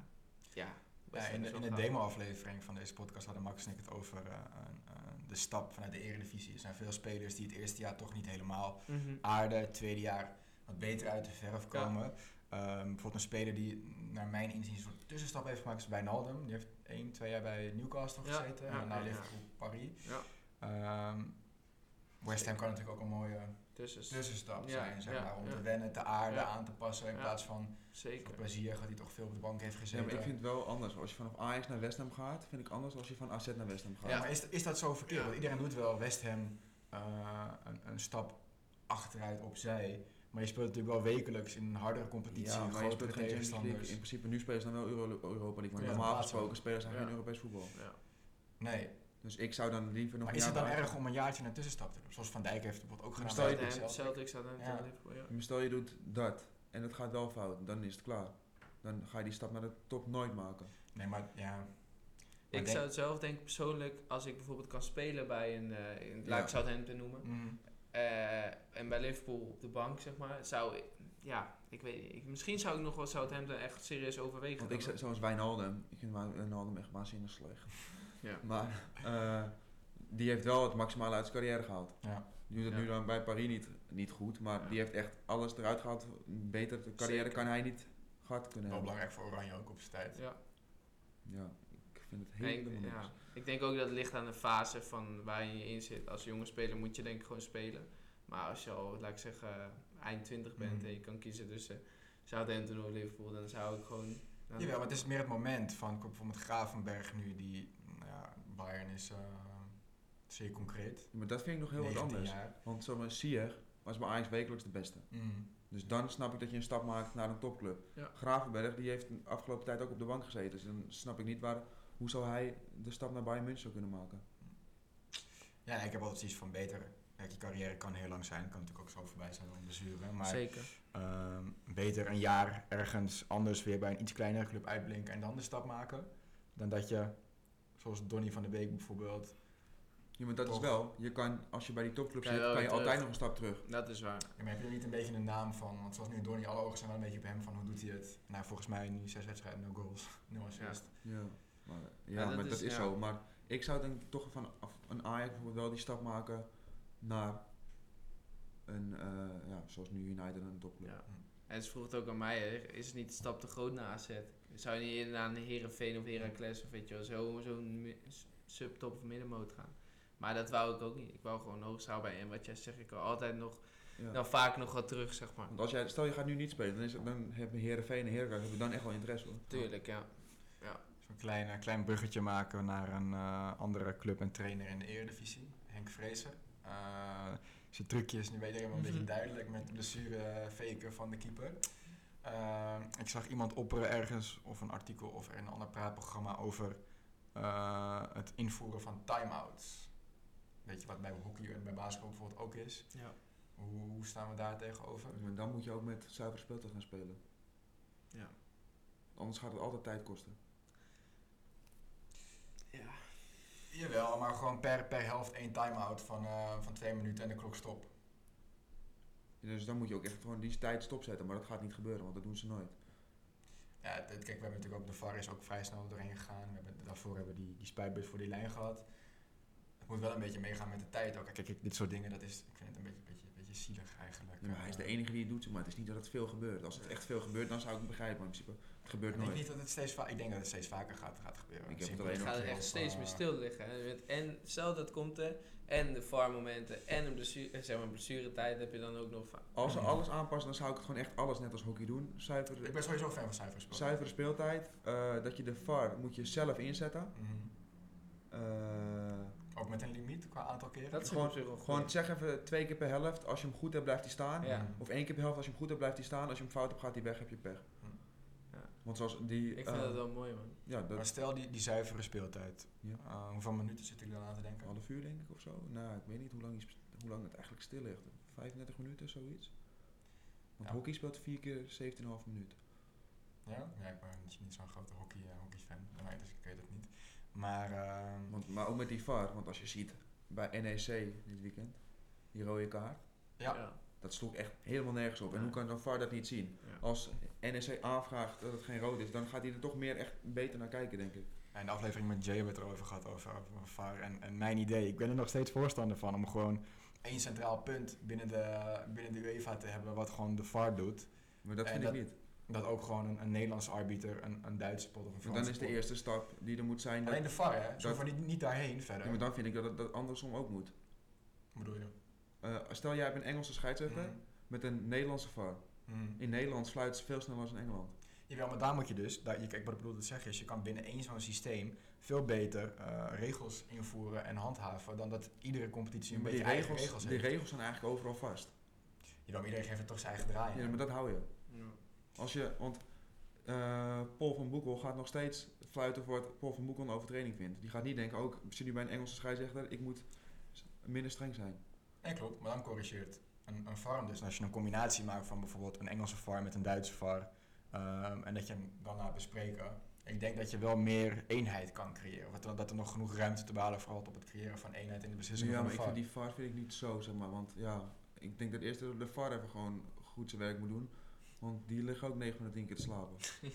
ja... Ja, in de, in de demo-aflevering van deze podcast hadden Max en ik het over eh, een, eh, de stap vanuit de eredivisie. Er zijn veel spelers die het eerste jaar toch niet helemaal Mhm. aarden, het tweede jaar wat beter uit de verf komen. Ehm, bijvoorbeeld een speler die naar mijn inzien een soort tussenstap heeft gemaakt is Wijnaldum. Die heeft één, twee jaar bij Newcastle Ja, gezeten ja, en daarna. Liverpool, Paris. Ja. Ehm, West Ham kan natuurlijk ook een mooie Tussen. tussenstap Ja, zijn, zeg ja, maar, om ja. te wennen, te aarden, Ja. aan te passen. In Ja. plaats van Zeker. voor plezier gaat hij toch veel op de bank heeft Ja, gezeten. maar ik vind het wel anders. Als je vanaf Ajax naar West Ham gaat, vind ik anders dan als je van AZ naar West Ham gaat. Ja, maar is, is dat zo verkeerd? Ja. Want iedereen doet wel West Ham eh, een, een stap achteruit opzij. Maar je speelt natuurlijk wel wekelijks in een hardere competitie, Ja, grotere tegenstanders. In principe, nu spelen ze dan wel Euro Europa League. Maar Ja, normaal gesproken spelen ze geen. Europees voetbal. Ja. Nee, Dus ik zou dan liever nog maar een is het dan erg om een jaartje een tussenstap te doen? Zoals Van Dijk heeft bijvoorbeeld ook gedaan. stel je- Celtic. Staat dan Ja. Liverpool, ja. Maar Stel je doet dat en het gaat wel fout, dan is het klaar. Dan ga je die stap naar de top nooit maken. Nee, maar ja. Maar Ik denk- zou het zelf denk ik persoonlijk, als ik bijvoorbeeld kan spelen bij een, eh in, laat Ja. ik Southampton noemen, Mm, eh, en bij Liverpool op de bank, zeg maar, zou ik, ja, ik weet niet, ik, misschien zou ik nog wel Southampton echt serieus overwegen. Want ik, zoals Wijnaldum, ik vind Wijnaldum echt waanzinnig slecht. Ja. Maar eh, die heeft wel het maximale uit zijn carrière gehaald. ja. Die doet het Ja. nu dan bij Paris niet, niet goed, maar Ja. die heeft echt alles eruit gehaald. Een betere carrière Zeker. kan hij niet gehad kunnen Wel hebben. belangrijk voor Oranje ook op zijn tijd. Ja. Ja, ik vind het helemaal ik, niks. ja. ik denk ook dat het ligt aan de fase van waarin je in zit. Als jonge speler moet je denk ik gewoon spelen. Maar als je al, laat ik zeggen, eind 20 bent Mhm. en je kan kiezen tussen Southampton of Liverpool, dan zou ik gewoon... Jawel, maar het is meer het moment van bijvoorbeeld Gravenberg nu, die, Bayern is eh, zeer concreet. Maar dat vind ik nog heel wat 19 anders. jaar. Want zoals Sier was bij Ajax wekelijks de beste. Mm. Dus dan snap ik dat je een stap maakt naar een topclub. Ja. Gravenberg die heeft de afgelopen tijd ook op de bank gezeten. Dus dan snap ik niet waar, hoe zou hij de stap naar Bayern München zou kunnen maken. Ja, ik heb altijd zoiets van beter. Kijk, je carrière kan heel lang zijn, kan natuurlijk ook zo voorbij zijn door een blessure. Maar Zeker. ehm, beter een jaar ergens anders weer bij een iets kleinere club uitblinken en dan de stap maken. Dan dat je, zoals Donny van de Beek bijvoorbeeld. Ja, maar dat Toch. is wel. Je kan, als je bij die topclub zit, kan je altijd nog een stap terug. Dat is waar. Ja, maar heb je er niet een beetje een naam van? Want zoals nu Donny, alle ogen zijn wel een beetje op hem van hoe doet hij het? Nou, volgens mij nu zes wedstrijden, no goals, nul assist. Ja, maar, ja, Ja, dat maar dat is- is ja. zo. Maar ik zou denk ik toch van af- een Ajax bijvoorbeeld wel die stap maken naar een, eh, ja, zoals nu United een topclub. Ja. En ze vroeg het ook aan mij, hè, is het niet de stap te groot naar AZ? Zou je niet naar een Herenveen of Heracles of weet je wel, zo- zo'n subtop of middenmoot gaan? Maar dat wou ik ook niet. Ik wou gewoon hoogst haalbaar. En wat jij zegt, ik wil altijd nog, Ja. dan vaak nog wat terug, zeg maar. Want als jij, stel je gaat nu niet spelen, dan, is het, dan hebben Heerenveen en Heracles hebben dan echt wel interesse hoor. Tuurlijk, ja. Zo'n klein, eh, klein bruggetje maken naar een eh, andere club en trainer in de Eredivisie, Henk Vrezen. Eh, zijn trucje is nu weet ik wel een beetje Mhm. duidelijk met de blessure faken van de keeper. Eh, ik zag iemand opperen ergens, of een artikel of in een ander praatprogramma over eh, het invoeren van time-outs. Weet je wat bij hockey en bij basketbal bijvoorbeeld ook is? ja. Hoe, hoe staan we daar tegenover? Dan moet je ook met zuiver speeltijd gaan spelen. Ja. Anders gaat het altijd tijd kosten. Ja. Jawel, maar gewoon per, per helft één time-out van, eh, van twee minuten en de klok stop. Dus dan moet je ook echt gewoon die tijd stopzetten, maar dat gaat niet gebeuren, want dat doen ze nooit. Ja, het- kijk, we hebben natuurlijk ook, de VAR is ook vrij snel doorheen gegaan. We hebben, daarvoor hebben we die, die spuitbus voor die lijn gehad. Het moet wel een beetje meegaan met de tijd ook. Kijk, kijk, dit soort dingen, dat is, ik vind het een beetje, beetje, beetje zielig eigenlijk. Ja, maar hij is de enige die het doet, maar het is niet dat het veel gebeurt. Als het echt veel gebeurt, dan zou ik het begrijpen, maar in principe, gebeurt Ik denk nooit. niet dat het steeds vaker, ik denk dat het steeds vaker gaat, gaat gebeuren. Ik heb het gaat echt steeds eh, meer stil liggen. hè. En stel dat komt er, en de VAR-momenten, en een blessure, zeg maar, blessuretijd heb je dan ook nog vaak. Als ze alles aanpassen, dan zou ik het gewoon echt alles net als hockey doen. Zuiver, Ik ben sowieso fan van zuivere speeltijd, eh, dat je de VAR moet je zelf inzetten. Mhm. Eh, Ook met een limiet qua aantal keren. Dat is gewoon, gewoon zeg even twee keer per helft. Als je hem goed hebt, blijft hij staan. Ja. Of één keer per helft, als je hem goed hebt, blijft hij staan. Als je hem fout hebt, gaat hij weg, heb je pech. Ja. Want zoals die... Ik vind eh, dat wel mooi, man. Ja, dat, Maar stel die, die zuivere speeltijd. Ja. Eh, hoeveel minuten zit ik dan aan te denken? Een half uur denk ik of zo. Nou, ik weet niet hoe lang, die hoe lang het eigenlijk stil ligt. 35 minuten, zoiets. Want Ja. hockey speelt vier keer 17,5 minuten. Ja? Ja, ik ben niet, niet zo'n grote hockey, eh, hockey-fan. Nee, dus ik weet het niet. Maar... ehm, Want, maar ook met die VAR, want als je ziet bij NEC dit weekend, die rode kaart, ja. Dat sloeg echt helemaal nergens op. En hoe kan dan VAR dat niet zien? Als NEC aanvraagt dat het geen rood is, dan gaat hij er toch meer echt beter naar kijken, denk ik. In de aflevering met Jay hebben we het erover gehad, over, over VAR. En, en mijn idee, ik ben er nog steeds voorstander van om gewoon één centraal punt binnen de, binnen de UEFA te hebben wat gewoon de VAR doet. Maar dat En vind dat- ik niet. Dat ook gewoon een, een Nederlandse arbiter, een, een Duitse pot of een Want Franse dan is de pot. eerste stap die er moet zijn. Dat, Alleen de VAR, hè? Zo van niet, niet daarheen verder. Ja, maar dan vind ik dat dat andersom ook moet. Wat bedoel je? Eh, stel jij hebt een Engelse scheidsrechter Mhm. met een Nederlandse VAR. Mhm. In Nederland fluit ze veel sneller als in Engeland. Jawel, maar daar moet je dus, daar, je, kijk, wat ik bedoel te zeggen is, je kan binnen één zo'n systeem veel beter eh, regels invoeren en handhaven dan dat iedere competitie een Maar beetje die eigen regels, regels die heeft. regels zijn eigenlijk overal vast. Jawel, maar iedereen geeft het toch zijn eigen draai. Ja, maar dat hou je. Ja. Als je, want eh, Paul van Boekel gaat nog steeds fluiten voor wat Paul van Boekel een overtreding vindt. Die gaat niet denken, ook ik zit nu bij een Engelse scheidsrechter, ik moet minder streng zijn. Nee, klopt, maar dan corrigeert een, een VAR hem dus. En als je een combinatie maakt van bijvoorbeeld een Engelse VAR met een Duitse VAR ehm, en dat je hem dan laat bespreken, ik denk dat je wel meer eenheid kan creëren. Of dat, er nog genoeg ruimte te behalen valt op het creëren van eenheid in de beslissingen Ja, van maar ik vind die VAR vind ik niet zo, zeg maar. Want ja, ik denk dat eerst de VAR even gewoon goed zijn werk moet doen. Want die liggen ook 9 van de 10 keer te slapen.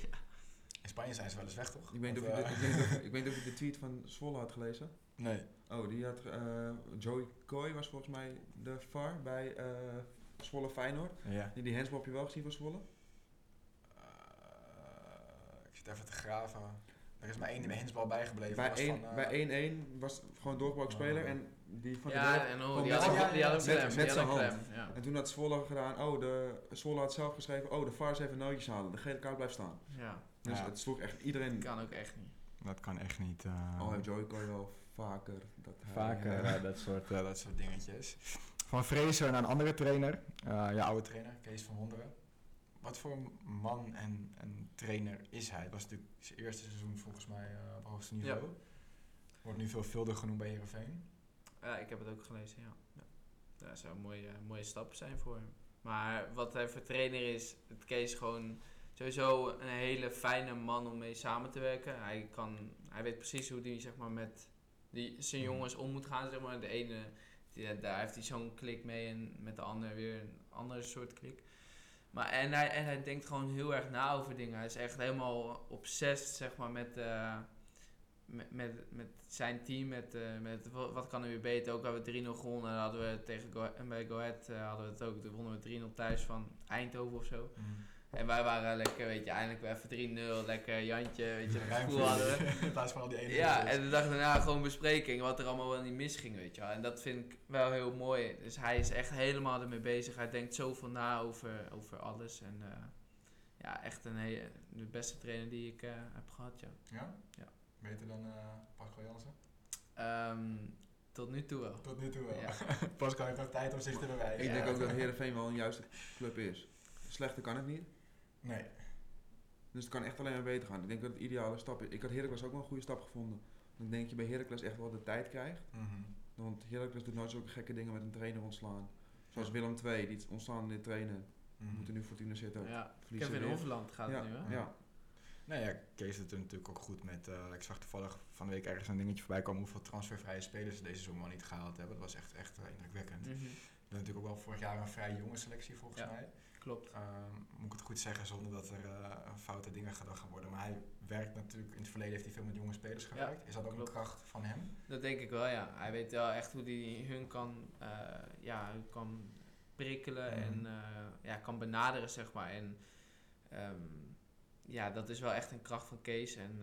In Spanje zijn ze wel eens weg, toch? Ik weet, niet of of je de tweet van Zwolle had gelezen. Nee. Oh, die had... eh, Joey Coy was volgens mij de VAR bij eh Zwolle Feyenoord. Ja. Die, die handsbal heb je wel gezien van Zwolle? Eh, ik zit even te graven. Er is maar één hensbal bijgebleven. Bij dat was 1 van, eh, bij 1-1 was gewoon doorgebroken speler Oh. en die van de Ja, deur- en oh, die had hem die had met- klem. met die zijn hand. ja. En toen had Zwolle gedaan, oh, de, Zwolle had zelf geschreven, oh, de VAR is even nootjes halen. De gele kaart blijft staan. Ja, Dus Ja. het sloeg echt iedereen... kan ook echt niet. Dat kan echt niet. eh, Al heeft Joey Coy wel vaker dat hij, Vaker eh, dat, soort, eh, dat soort dingetjes. Van Fraser naar een andere trainer. Eh je oude trainer, Kees van Wonderen. Wat voor man en, en trainer is hij? Het was natuurlijk zijn eerste seizoen volgens mij eh, op hoogste niveau. Wordt nu veelvuldig genoemd bij Heerenveen. Ja, ik heb het ook gelezen, ja. ja. Dat zou een mooie, mooie stap zijn voor hem. Maar wat hij voor trainer is, het Kees gewoon sowieso een hele fijne man om mee samen te werken. Hij, kan, hij weet precies hoe hij zeg maar, met die, zijn Mhm. jongens om moet gaan. Zeg maar. De ene, die, daar heeft hij zo'n klik mee en met de ander weer een andere soort klik. Maar en hij, en hij denkt gewoon heel erg na over dingen. Hij is echt helemaal obsessed zeg maar, met, eh, met, met, met zijn team, met, eh, met wa- wat kan er weer beter. Ook hebben we 3-0 gewonnen. Hadden we tegen Go, en bij Go Ahead eh, hadden we het ook. Toen wonnen we 3-0 thuis van Eindhoven of zo. En wij waren lekker, weet je, eindelijk weer even 3-0. Lekker Jantje, weet je, Ruim gevoel voor hadden we. In plaats van al die ene Ja, en de dag daarna gewoon bespreking wat er allemaal wel niet misging, weet je wel. En dat vind ik wel heel mooi. Dus hij is echt helemaal ermee bezig. Hij denkt zoveel na over, over alles. En eh, ja, echt een hele, de beste trainer die ik eh, heb gehad, ja. Ja? Ja. Beter dan eh Pascal Jansen? Ehm, tot nu toe wel. Tot nu toe wel. Ja. Pascal heeft nog tijd om zich te bewijzen. Ik denk Ja. ook dat Heerenveen wel een juiste club is. Slechter kan het niet. Nee. Dus het kan echt alleen maar beter gaan. Ik denk dat het ideale stap is. Ik had Heracles ook wel een goede stap gevonden. Dan denk je bij Heracles echt wel de tijd krijgt. Mhm. Want Heracles doet nooit zulke gekke dingen met een trainer ontslaan. Zoals Willem II, die ontslaan dit trainen. Mhm. Moeten nu Fortuna zitten. Ja. Verliezen Kevin weer. Hofland gaat ja, het nu, hè? Ja. Nou ja, Kees doet het natuurlijk ook goed met... eh, ik zag toevallig van de week ergens een dingetje voorbij komen... hoeveel transfervrije spelers ze deze wel niet gehaald hebben. Dat was echt, echt eh, indrukwekkend. We hebben natuurlijk ook wel vorig jaar een vrij jonge selectie volgens Ja. mij. Klopt. Ehm, moet ik het goed zeggen zonder dat er eh, foute dingen gedaan gaan worden. Maar hij werkt natuurlijk... In het verleden heeft hij veel met jonge spelers gewerkt. is dat ook klopt. een kracht van hem? Dat denk ik wel, ja. Hij weet wel echt hoe hij hun kan, eh, ja, hun kan prikkelen Mhm. en eh, ja, kan benaderen, zeg maar. En ehm, ja, dat is wel echt een kracht van Kees. En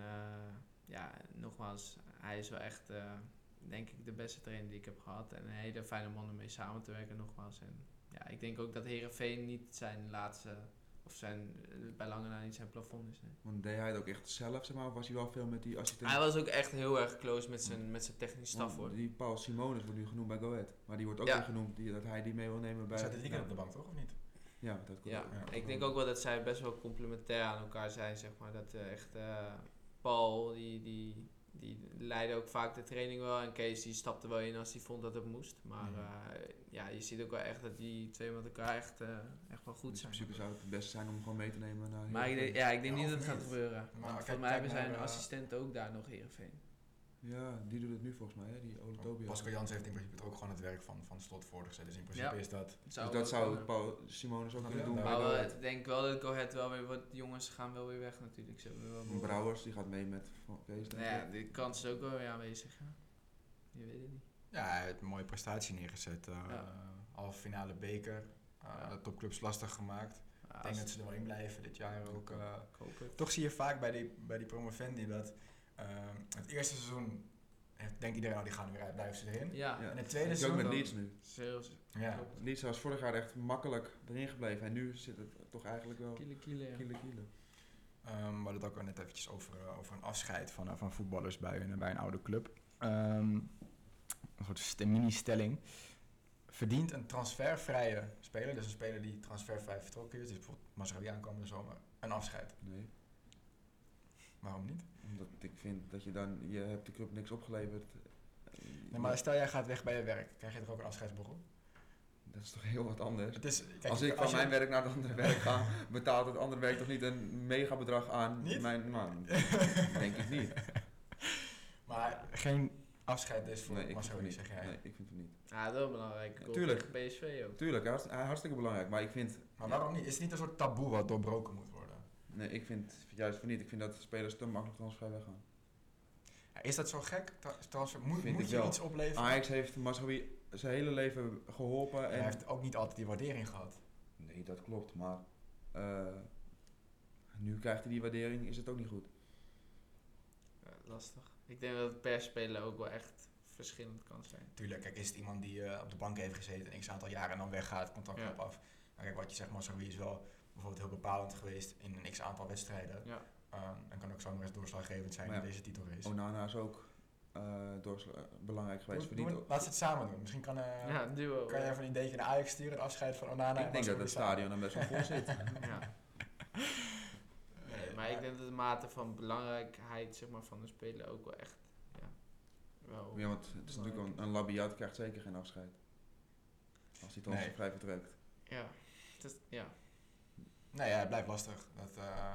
ja, nogmaals, hij is wel echt, denk ik, de beste trainer die ik heb gehad. En een hele fijne man om mee samen te werken, nogmaals. En ja, ik denk ook dat Herenveen niet zijn laatste, of zijn, eh, bij lange na niet zijn plafond is. nee. Want deed hij het ook echt zelf, zeg maar? Of was hij wel veel met die assistent? Hij was ook echt heel erg close met zijn, met zijn technische staf, Want hoor. Die Paul Simonis wordt nu genoemd bij Go Ahead. Maar die wordt ook Ja. weer genoemd die, dat hij die mee wil nemen bij... Zat dit weekend op de bank toch, of niet? Ja, dat komt Ja, ook. Ja. ik denk ook wel dat zij best wel complementair aan elkaar zijn, zeg maar. Dat eh, echt eh, Paul, die, die, die leidde ook vaak de training wel. En Kees, die stapte wel in als hij vond dat het moest. Maar Mhm. eh, ja, je ziet ook wel echt dat die twee met elkaar echt, eh, echt wel goed Dus zijn. in principe zou het het beste zijn om gewoon mee te nemen naar Maar ik denk, Heerenveen. ja, ik denk Ja, niet dat het gaat gebeuren. Maar Want kijk- voor mij hebben zijn eh, assistent ook daar nog Heerenveen. Ja, die doet het nu volgens mij, hè? die Ole Tobias. Pascal Jans heeft in principe ook gewoon het werk van, van slot voorgezet. Dus in principe Ja. is dat... dus dat zou Paul Simonis ook Ja, kunnen doen bij Ahead. ik denk wel dat Ahead wel weer wat jongens gaan wel weer weg natuurlijk. Ze hebben wel Brouwers, die gaat mee met Kees. Nou ja, die kans is ook wel weer aanwezig. Ja. Je weet het niet. Ja, hij heeft een mooie prestatie neergezet. eh Ja. Halve finale beker. eh, Ja. De topclubs lastig gemaakt. Ja, ik denk dat ze er wel in blijven dit jaar ook. eh. het. toch zie je vaak bij die, bij die promovendi dat eh, het eerste seizoen denkt iedereen, oh, die gaan er weer uit, blijven ze erin. Ja, Ja. En het tweede is ook seizoen... met Leeds nu. Zeus. Ja. Klopt. Leeds was vorig jaar echt makkelijk erin gebleven. En nu zit het toch eigenlijk wel Kiele, kiele, ja. kiele kiele. Ehm, we hadden het ook al net eventjes over, eh, over een afscheid van, eh, van voetballers bij een, bij een oude club. Ehm, een soort st- mini-stelling. Verdient een transfervrije speler, dus een speler die transfervrij vertrokken is, dus bijvoorbeeld Mazraoui aankomende zomer, een afscheid? Nee. Waarom niet? Omdat ik vind dat je dan, je hebt de club niks opgeleverd. Nee, maar stel jij gaat weg bij je werk, krijg je er ook een afscheidsborrel? Dat is toch heel wat anders. Het is, kijk, als ik van je- mijn werk naar het andere werk ga, betaalt het andere werk toch niet een mega bedrag aan Niet? mijn man? Denk ik niet. Maar geen afscheid is voor Nee, ik vind het Mazraoui, niet. zeg jij. Nee, ik vind het niet. Ja, dat is wel belangrijk. Goal tuurlijk. PSV ook. Tuurlijk, hartst- hartstikke belangrijk. Maar ik vind, Maar waarom niet? Is het niet een soort taboe wat doorbroken moet worden? Nee, ik vind juist van niet. Ik vind dat spelers te makkelijk transfervrij weggaan. Ja, is dat zo gek? Tra- Transfer, moet Vind moet je wel. iets opleveren? Ajax heeft Mazraoui zijn hele leven geholpen. En Hij heeft ook niet altijd die waardering gehad. Nee, dat klopt. Maar eh, nu krijgt hij die waardering, is het ook niet goed. Ja, lastig. Ik denk dat het per speler ook wel echt verschillend kan zijn. Tuurlijk, kijk, is het iemand die eh, op de bank heeft gezeten een x aantal jaren en dan weggaat, contract Ja. op af. Maar kijk, wat je zegt, Mazraoui is wel bijvoorbeeld heel bepalend geweest in een x aantal wedstrijden. Ja. Ehm, en kan ook zomaar eens doorslaggevend zijn Maar in ja, deze titelrace. Onana is ook eh, doorsla- belangrijk geweest. Doe- doe- ook- laat ze het samen doen. Misschien kan, eh, ja, duo. kan je eh, even een ideetje naar Ajax sturen, het afscheid van Onana en ik denk dat het stadion dan best wel vol zit. ja. Nee, maar ik denk dat de mate van belangrijkheid zeg maar, van de speler ook wel echt. Ja, wel. Ja, want het is natuurlijk een, een Labiat krijgt zeker geen afscheid. Als hij Nee. vrij vertrekt. Ja, het is, ja. Nee, ja, het blijft lastig. Dat, eh,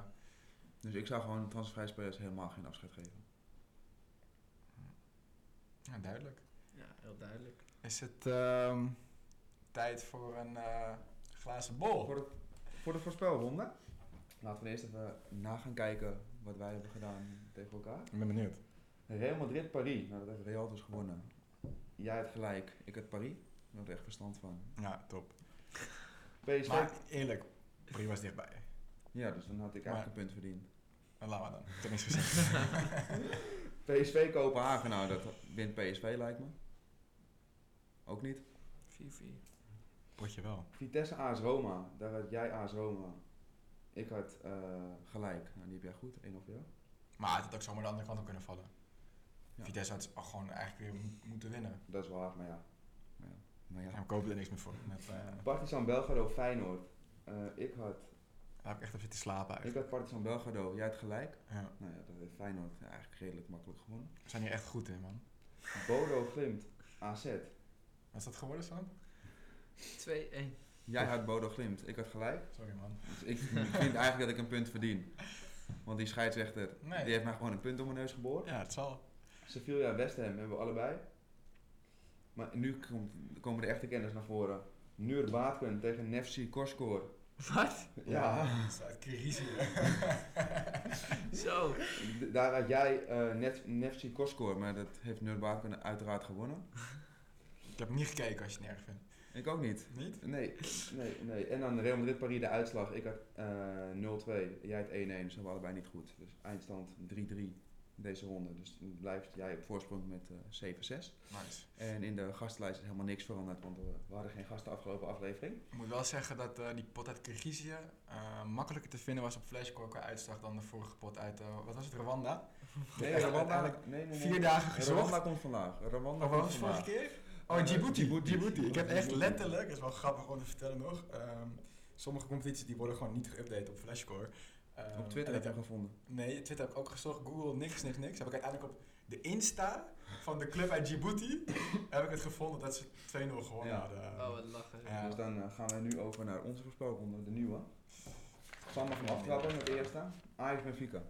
Dus ik zou gewoon transfervrij spelers helemaal geen afscheid geven. ja, duidelijk. ja, heel duidelijk. Is het ehm, tijd voor een eh, glazen bol? Voor de, voor de voorspelronde. Laten we eerst even na gaan kijken wat wij hebben gedaan tegen elkaar. Ik ben benieuwd. Real Madrid, Paris. Nou, dat heeft Real dus gewonnen. Jij hebt gelijk, ik heb Paris. Daar had ik echt verstand van. Ja, top. PSV. Maar eerlijk, Paris was dichtbij. Ja, dus dan had ik eigenlijk een punt verdiend. En laat maar dan. Niks gezegd. PSV Kopenhagen, nou dat wint PSV lijkt me. Ook niet. 4-4. Potje wel. Vitesse AS Roma, daar had jij AS Roma. Ik had eh, gelijk. Nou, die heb jij goed, 1 of jou. Maar het had ook zomaar de andere kant op kunnen vallen. Ja. Vitesse had gewoon eigenlijk weer mo- moeten winnen. Dat is waar, maar ja. Maar ja. Maar Ja, ja. ik hoop er niks meer voor. Met, eh, Partizan Belgrado Feyenoord. Eh, ik, had, daar heb ik echt op zitten slapen ik eigenlijk. had Partizan Belgrado, jij had gelijk. Ja. Nou ja, dat heeft Feyenoord eigenlijk redelijk makkelijk gewonnen. We zijn hier echt goed in, man. Bodo Glimt AZ. Wat is dat geworden, Sam? 2-1. Jij had Bodo Glimt, ik had gelijk. Sorry, man. Dus ik vind eigenlijk dat ik een punt verdien. Want die scheidsrechter, Nee. die heeft mij gewoon een punt op mijn neus geboord. Ja, het zal. Sevilla West Ham hebben we allebei. Maar nu komt, komen de echte kennis naar voren. Nur Baatken tegen Nefci Korskor. Wat? Ja. Het is. Zo. Daar had jij eh Nef Nefci Korskor, maar dat heeft Nur Baatken uiteraard gewonnen. Ik heb niet gekeken als je het erg vindt. Ik ook niet. Niet? Nee, nee, nee. En dan Real Madrid Paris de uitslag. Ik had eh 0-2, jij had 1-1, dus dat hebben we allebei niet goed. Dus eindstand 3-3 deze ronde. Dus dan blijft jij op voorsprong met eh 7-6. Nice. En in de gastenlijst is helemaal niks veranderd, want we, hadden geen gasten afgelopen aflevering. Ik moet wel zeggen dat eh, die pot uit Kirgizië eh, makkelijker te vinden was op Flashcore qua uitslag dan de vorige pot uit, eh, wat was het, Rwanda? Nee, Rwanda, nee, nee, nee. vier dagen gezocht. Rwanda komt vandaag. Rwanda Of wat was het vorige keer? Oh, Eh, Djibouti. Djibouti. Djibouti. Ik heb echt letterlijk, dat is wel grappig om te vertellen nog, ehm, sommige competities die worden gewoon niet geüpdate op Flashcore. Ehm, Op Twitter heb ik je hem gevonden. Nee, Twitter heb ik ook gezocht, Google, niks, niks, niks. Heb ik uiteindelijk op de Insta van de club uit Djibouti, heb ik het gevonden dat ze 2-0 gewonnen Ja. hadden. Oh, wat lachen. Ja. Dus dan eh, gaan we nu over naar onze voorspelronde, de nieuwe. Sam mag hem aftrappen met de eerste. Ajax Benfica.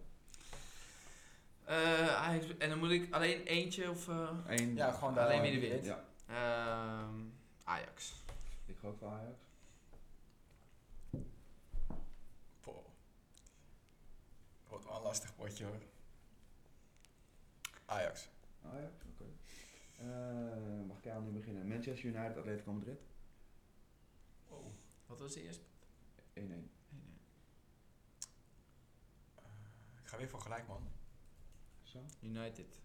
Eh, Ajax- en dan moet ik alleen eentje of... eh, Eén. Ja, gewoon Alleen daar- wie wint. Ja, ehm, Ajax. ik ga ook voor Ajax. Poh. Wordt wel een lastig potje hoor. Ajax. Ajax, oké. Eh, mag ik aan nu beginnen? Manchester United, Atletico Madrid. Wow. Wat was de eerste? 1-1. Ik ga weer voor gelijk man. Sam? United.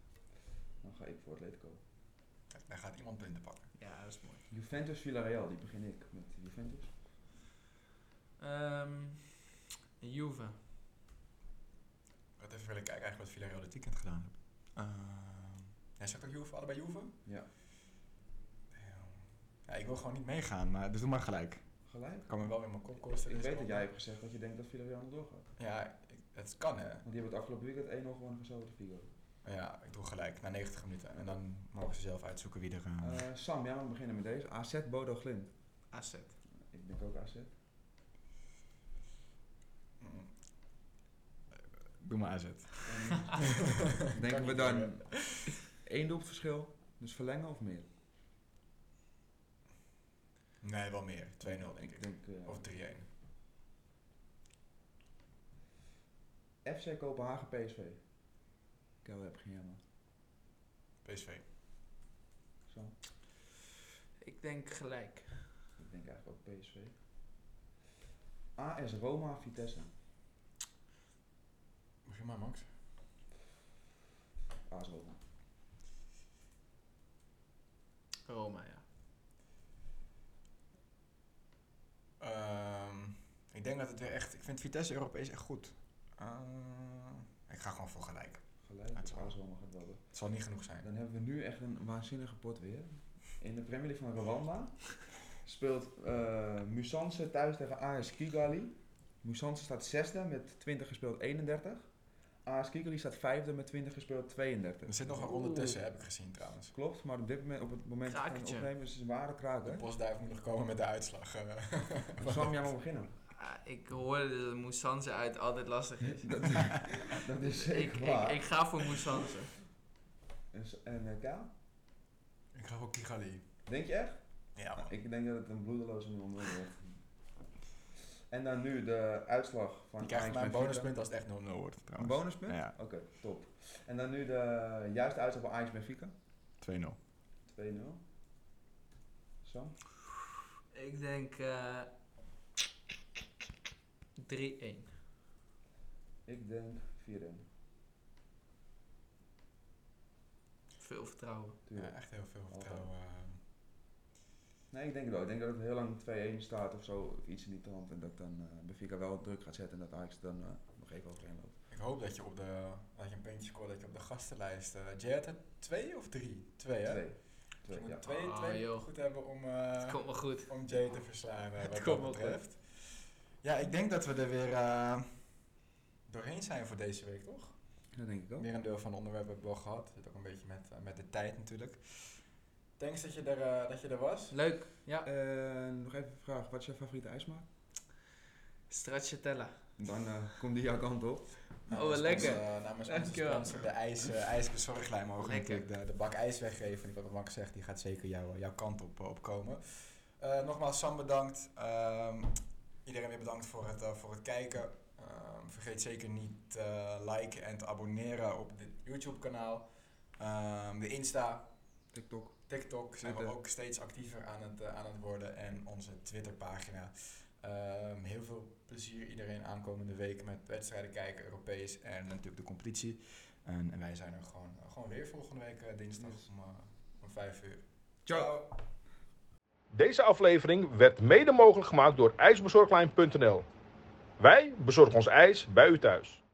Dan ga ik voor Atletico. Kijk, Daar gaat iemand punten pakken. Ja, dat is mooi. Juventus Villarreal, die begin ik met Juventus. Ehm Juve. Wat even willen kijken eigenlijk wat Villarreal dit weekend gedaan heeft. Ehm jij zegt ook Juve, allebei Juve? Ja. Ja, ik wil gewoon niet meegaan, maar dus doe maar gelijk. Gelijk? Kan me wel in mijn kop kosten. Ik dus weet dat jij hebt gezegd dat je denkt dat Villarreal nog doorgaat. Ja, ik, het kan hè. Want die hebben het afgelopen weekend 1-0 gewonnen van Celta Vigo. Ja, ik doe gelijk, na 90 minuten. En dan mogen ze zelf uitzoeken wie er... Eh, Sam, jij mag beginnen met deze. AZ Bodo Glimt. AZ. Ik denk ook AZ. Doe maar AZ. En denken we dan meer. één doelpuntverschil, dus verlengen of meer? Nee, wel meer. 2-0 denk ik. Ik denk eh, Of 3-1. FC Kopenhagen PSV. Kel heb geen jammer. PSV. Sam, Ik denk gelijk. ik denk eigenlijk ook PSV. AS Roma Vitesse. Begin maar, Max. AS Roma. Roma, ja. Ehm, ik denk dat het weer echt... Ik vind Vitesse Europees echt goed. Ehm, ik ga gewoon voor gelijk. Gelijk, Het zal. AS Roma gaat wel. Het zal niet genoeg zijn. Dan hebben we nu echt een waanzinnige pot weer. In de Premier League van Rwanda speelt eh Musanse thuis tegen AS Kigali. Musanse staat zesde met 20 gespeeld 31. AS Kigali staat vijfde met 20 gespeeld 32. Er zit nog een ronde tussen, heb ik gezien trouwens. Klopt, maar op dit moment, op het moment van het Krakertje. opnemen is het een ware De postduif moet nog komen met de uitslag. eh. Sam, jij mag beginnen. Ah, ik hoorde dat Moussanze uit altijd lastig is. Dat, dat is ik, zeker ik, waar. ik ga voor Moussanze. En, eh, Kaal? ik ga voor Kigali. Denk je echt? Ja man. Ik denk dat het een bloedeloze 0-0 wordt. En dan nu de uitslag van Je krijgt een Benfica. bonuspunt als het echt 0-0 wordt Een trouwens. bonuspunt? Ja. Oké, top. En dan nu de juiste uitslag van Ajax Benfica. 2-0. 2-0. Sam? Ik denk eh 3-1. Ik denk 4-1. Veel vertrouwen. Ja, echt heel veel vertrouwen. Eh. Nee, ik denk het wel. Ik denk dat het heel lang 2-1 staat of zo, of iets in die trant. En dat dan eh Benfica wel druk gaat zetten en dat Ajax dan eh, nog even overheen loopt. Ik hoop dat je op de, dat je een puntje scoort, dat je op de gastenlijst, uh, Jay had er twee of drie? Twee hè? Twee. Dus Twee, je moet ja. twee, Ah, twee joh. goed hebben om, eh, Het komt wel goed. om Jay te verslaan eh, Het wat komt dat wel betreft. Ja, ik denk dat we er weer eh, doorheen zijn voor deze week, toch? Dat denk ik ook. Meer een deel van de onderwerpen hebben we wel gehad. Zit ook een beetje met, eh, met de tijd natuurlijk. Thanks dat je er, eh, dat je er was. Leuk. Ja. Eh, nog even een vraag. Wat is jouw favoriete ijsmaak? Stracciatella. Dan eh, komt die jouw kant op. Oh, wat lekker. Onze, namens onze sponsor, de ijs, uh, ijsbezorglijn, mogen natuurlijk de, de bak ijs weggeven. En ik wat Max zegt, die gaat zeker jou, jouw kant op, op komen. Uh, nogmaals, Sam bedankt. Um, iedereen weer bedankt voor het, uh, voor het kijken. Um, vergeet zeker niet te liken en te abonneren op dit YouTube kanaal. Um, de Insta, TikTok. TikTok zijn we ook steeds actiever aan het, uh, aan het worden. En onze Twitterpagina. Um, heel veel plezier iedereen aankomende week met wedstrijden kijken, Europees en natuurlijk de competitie. En, en wij zijn er gewoon, gewoon weer volgende week uh, dinsdag Yes. om, om 5 uur. Ciao. Deze aflevering werd mede mogelijk gemaakt door ijsbezorglijn.nl. Wij bezorgen ons ijs bij u thuis.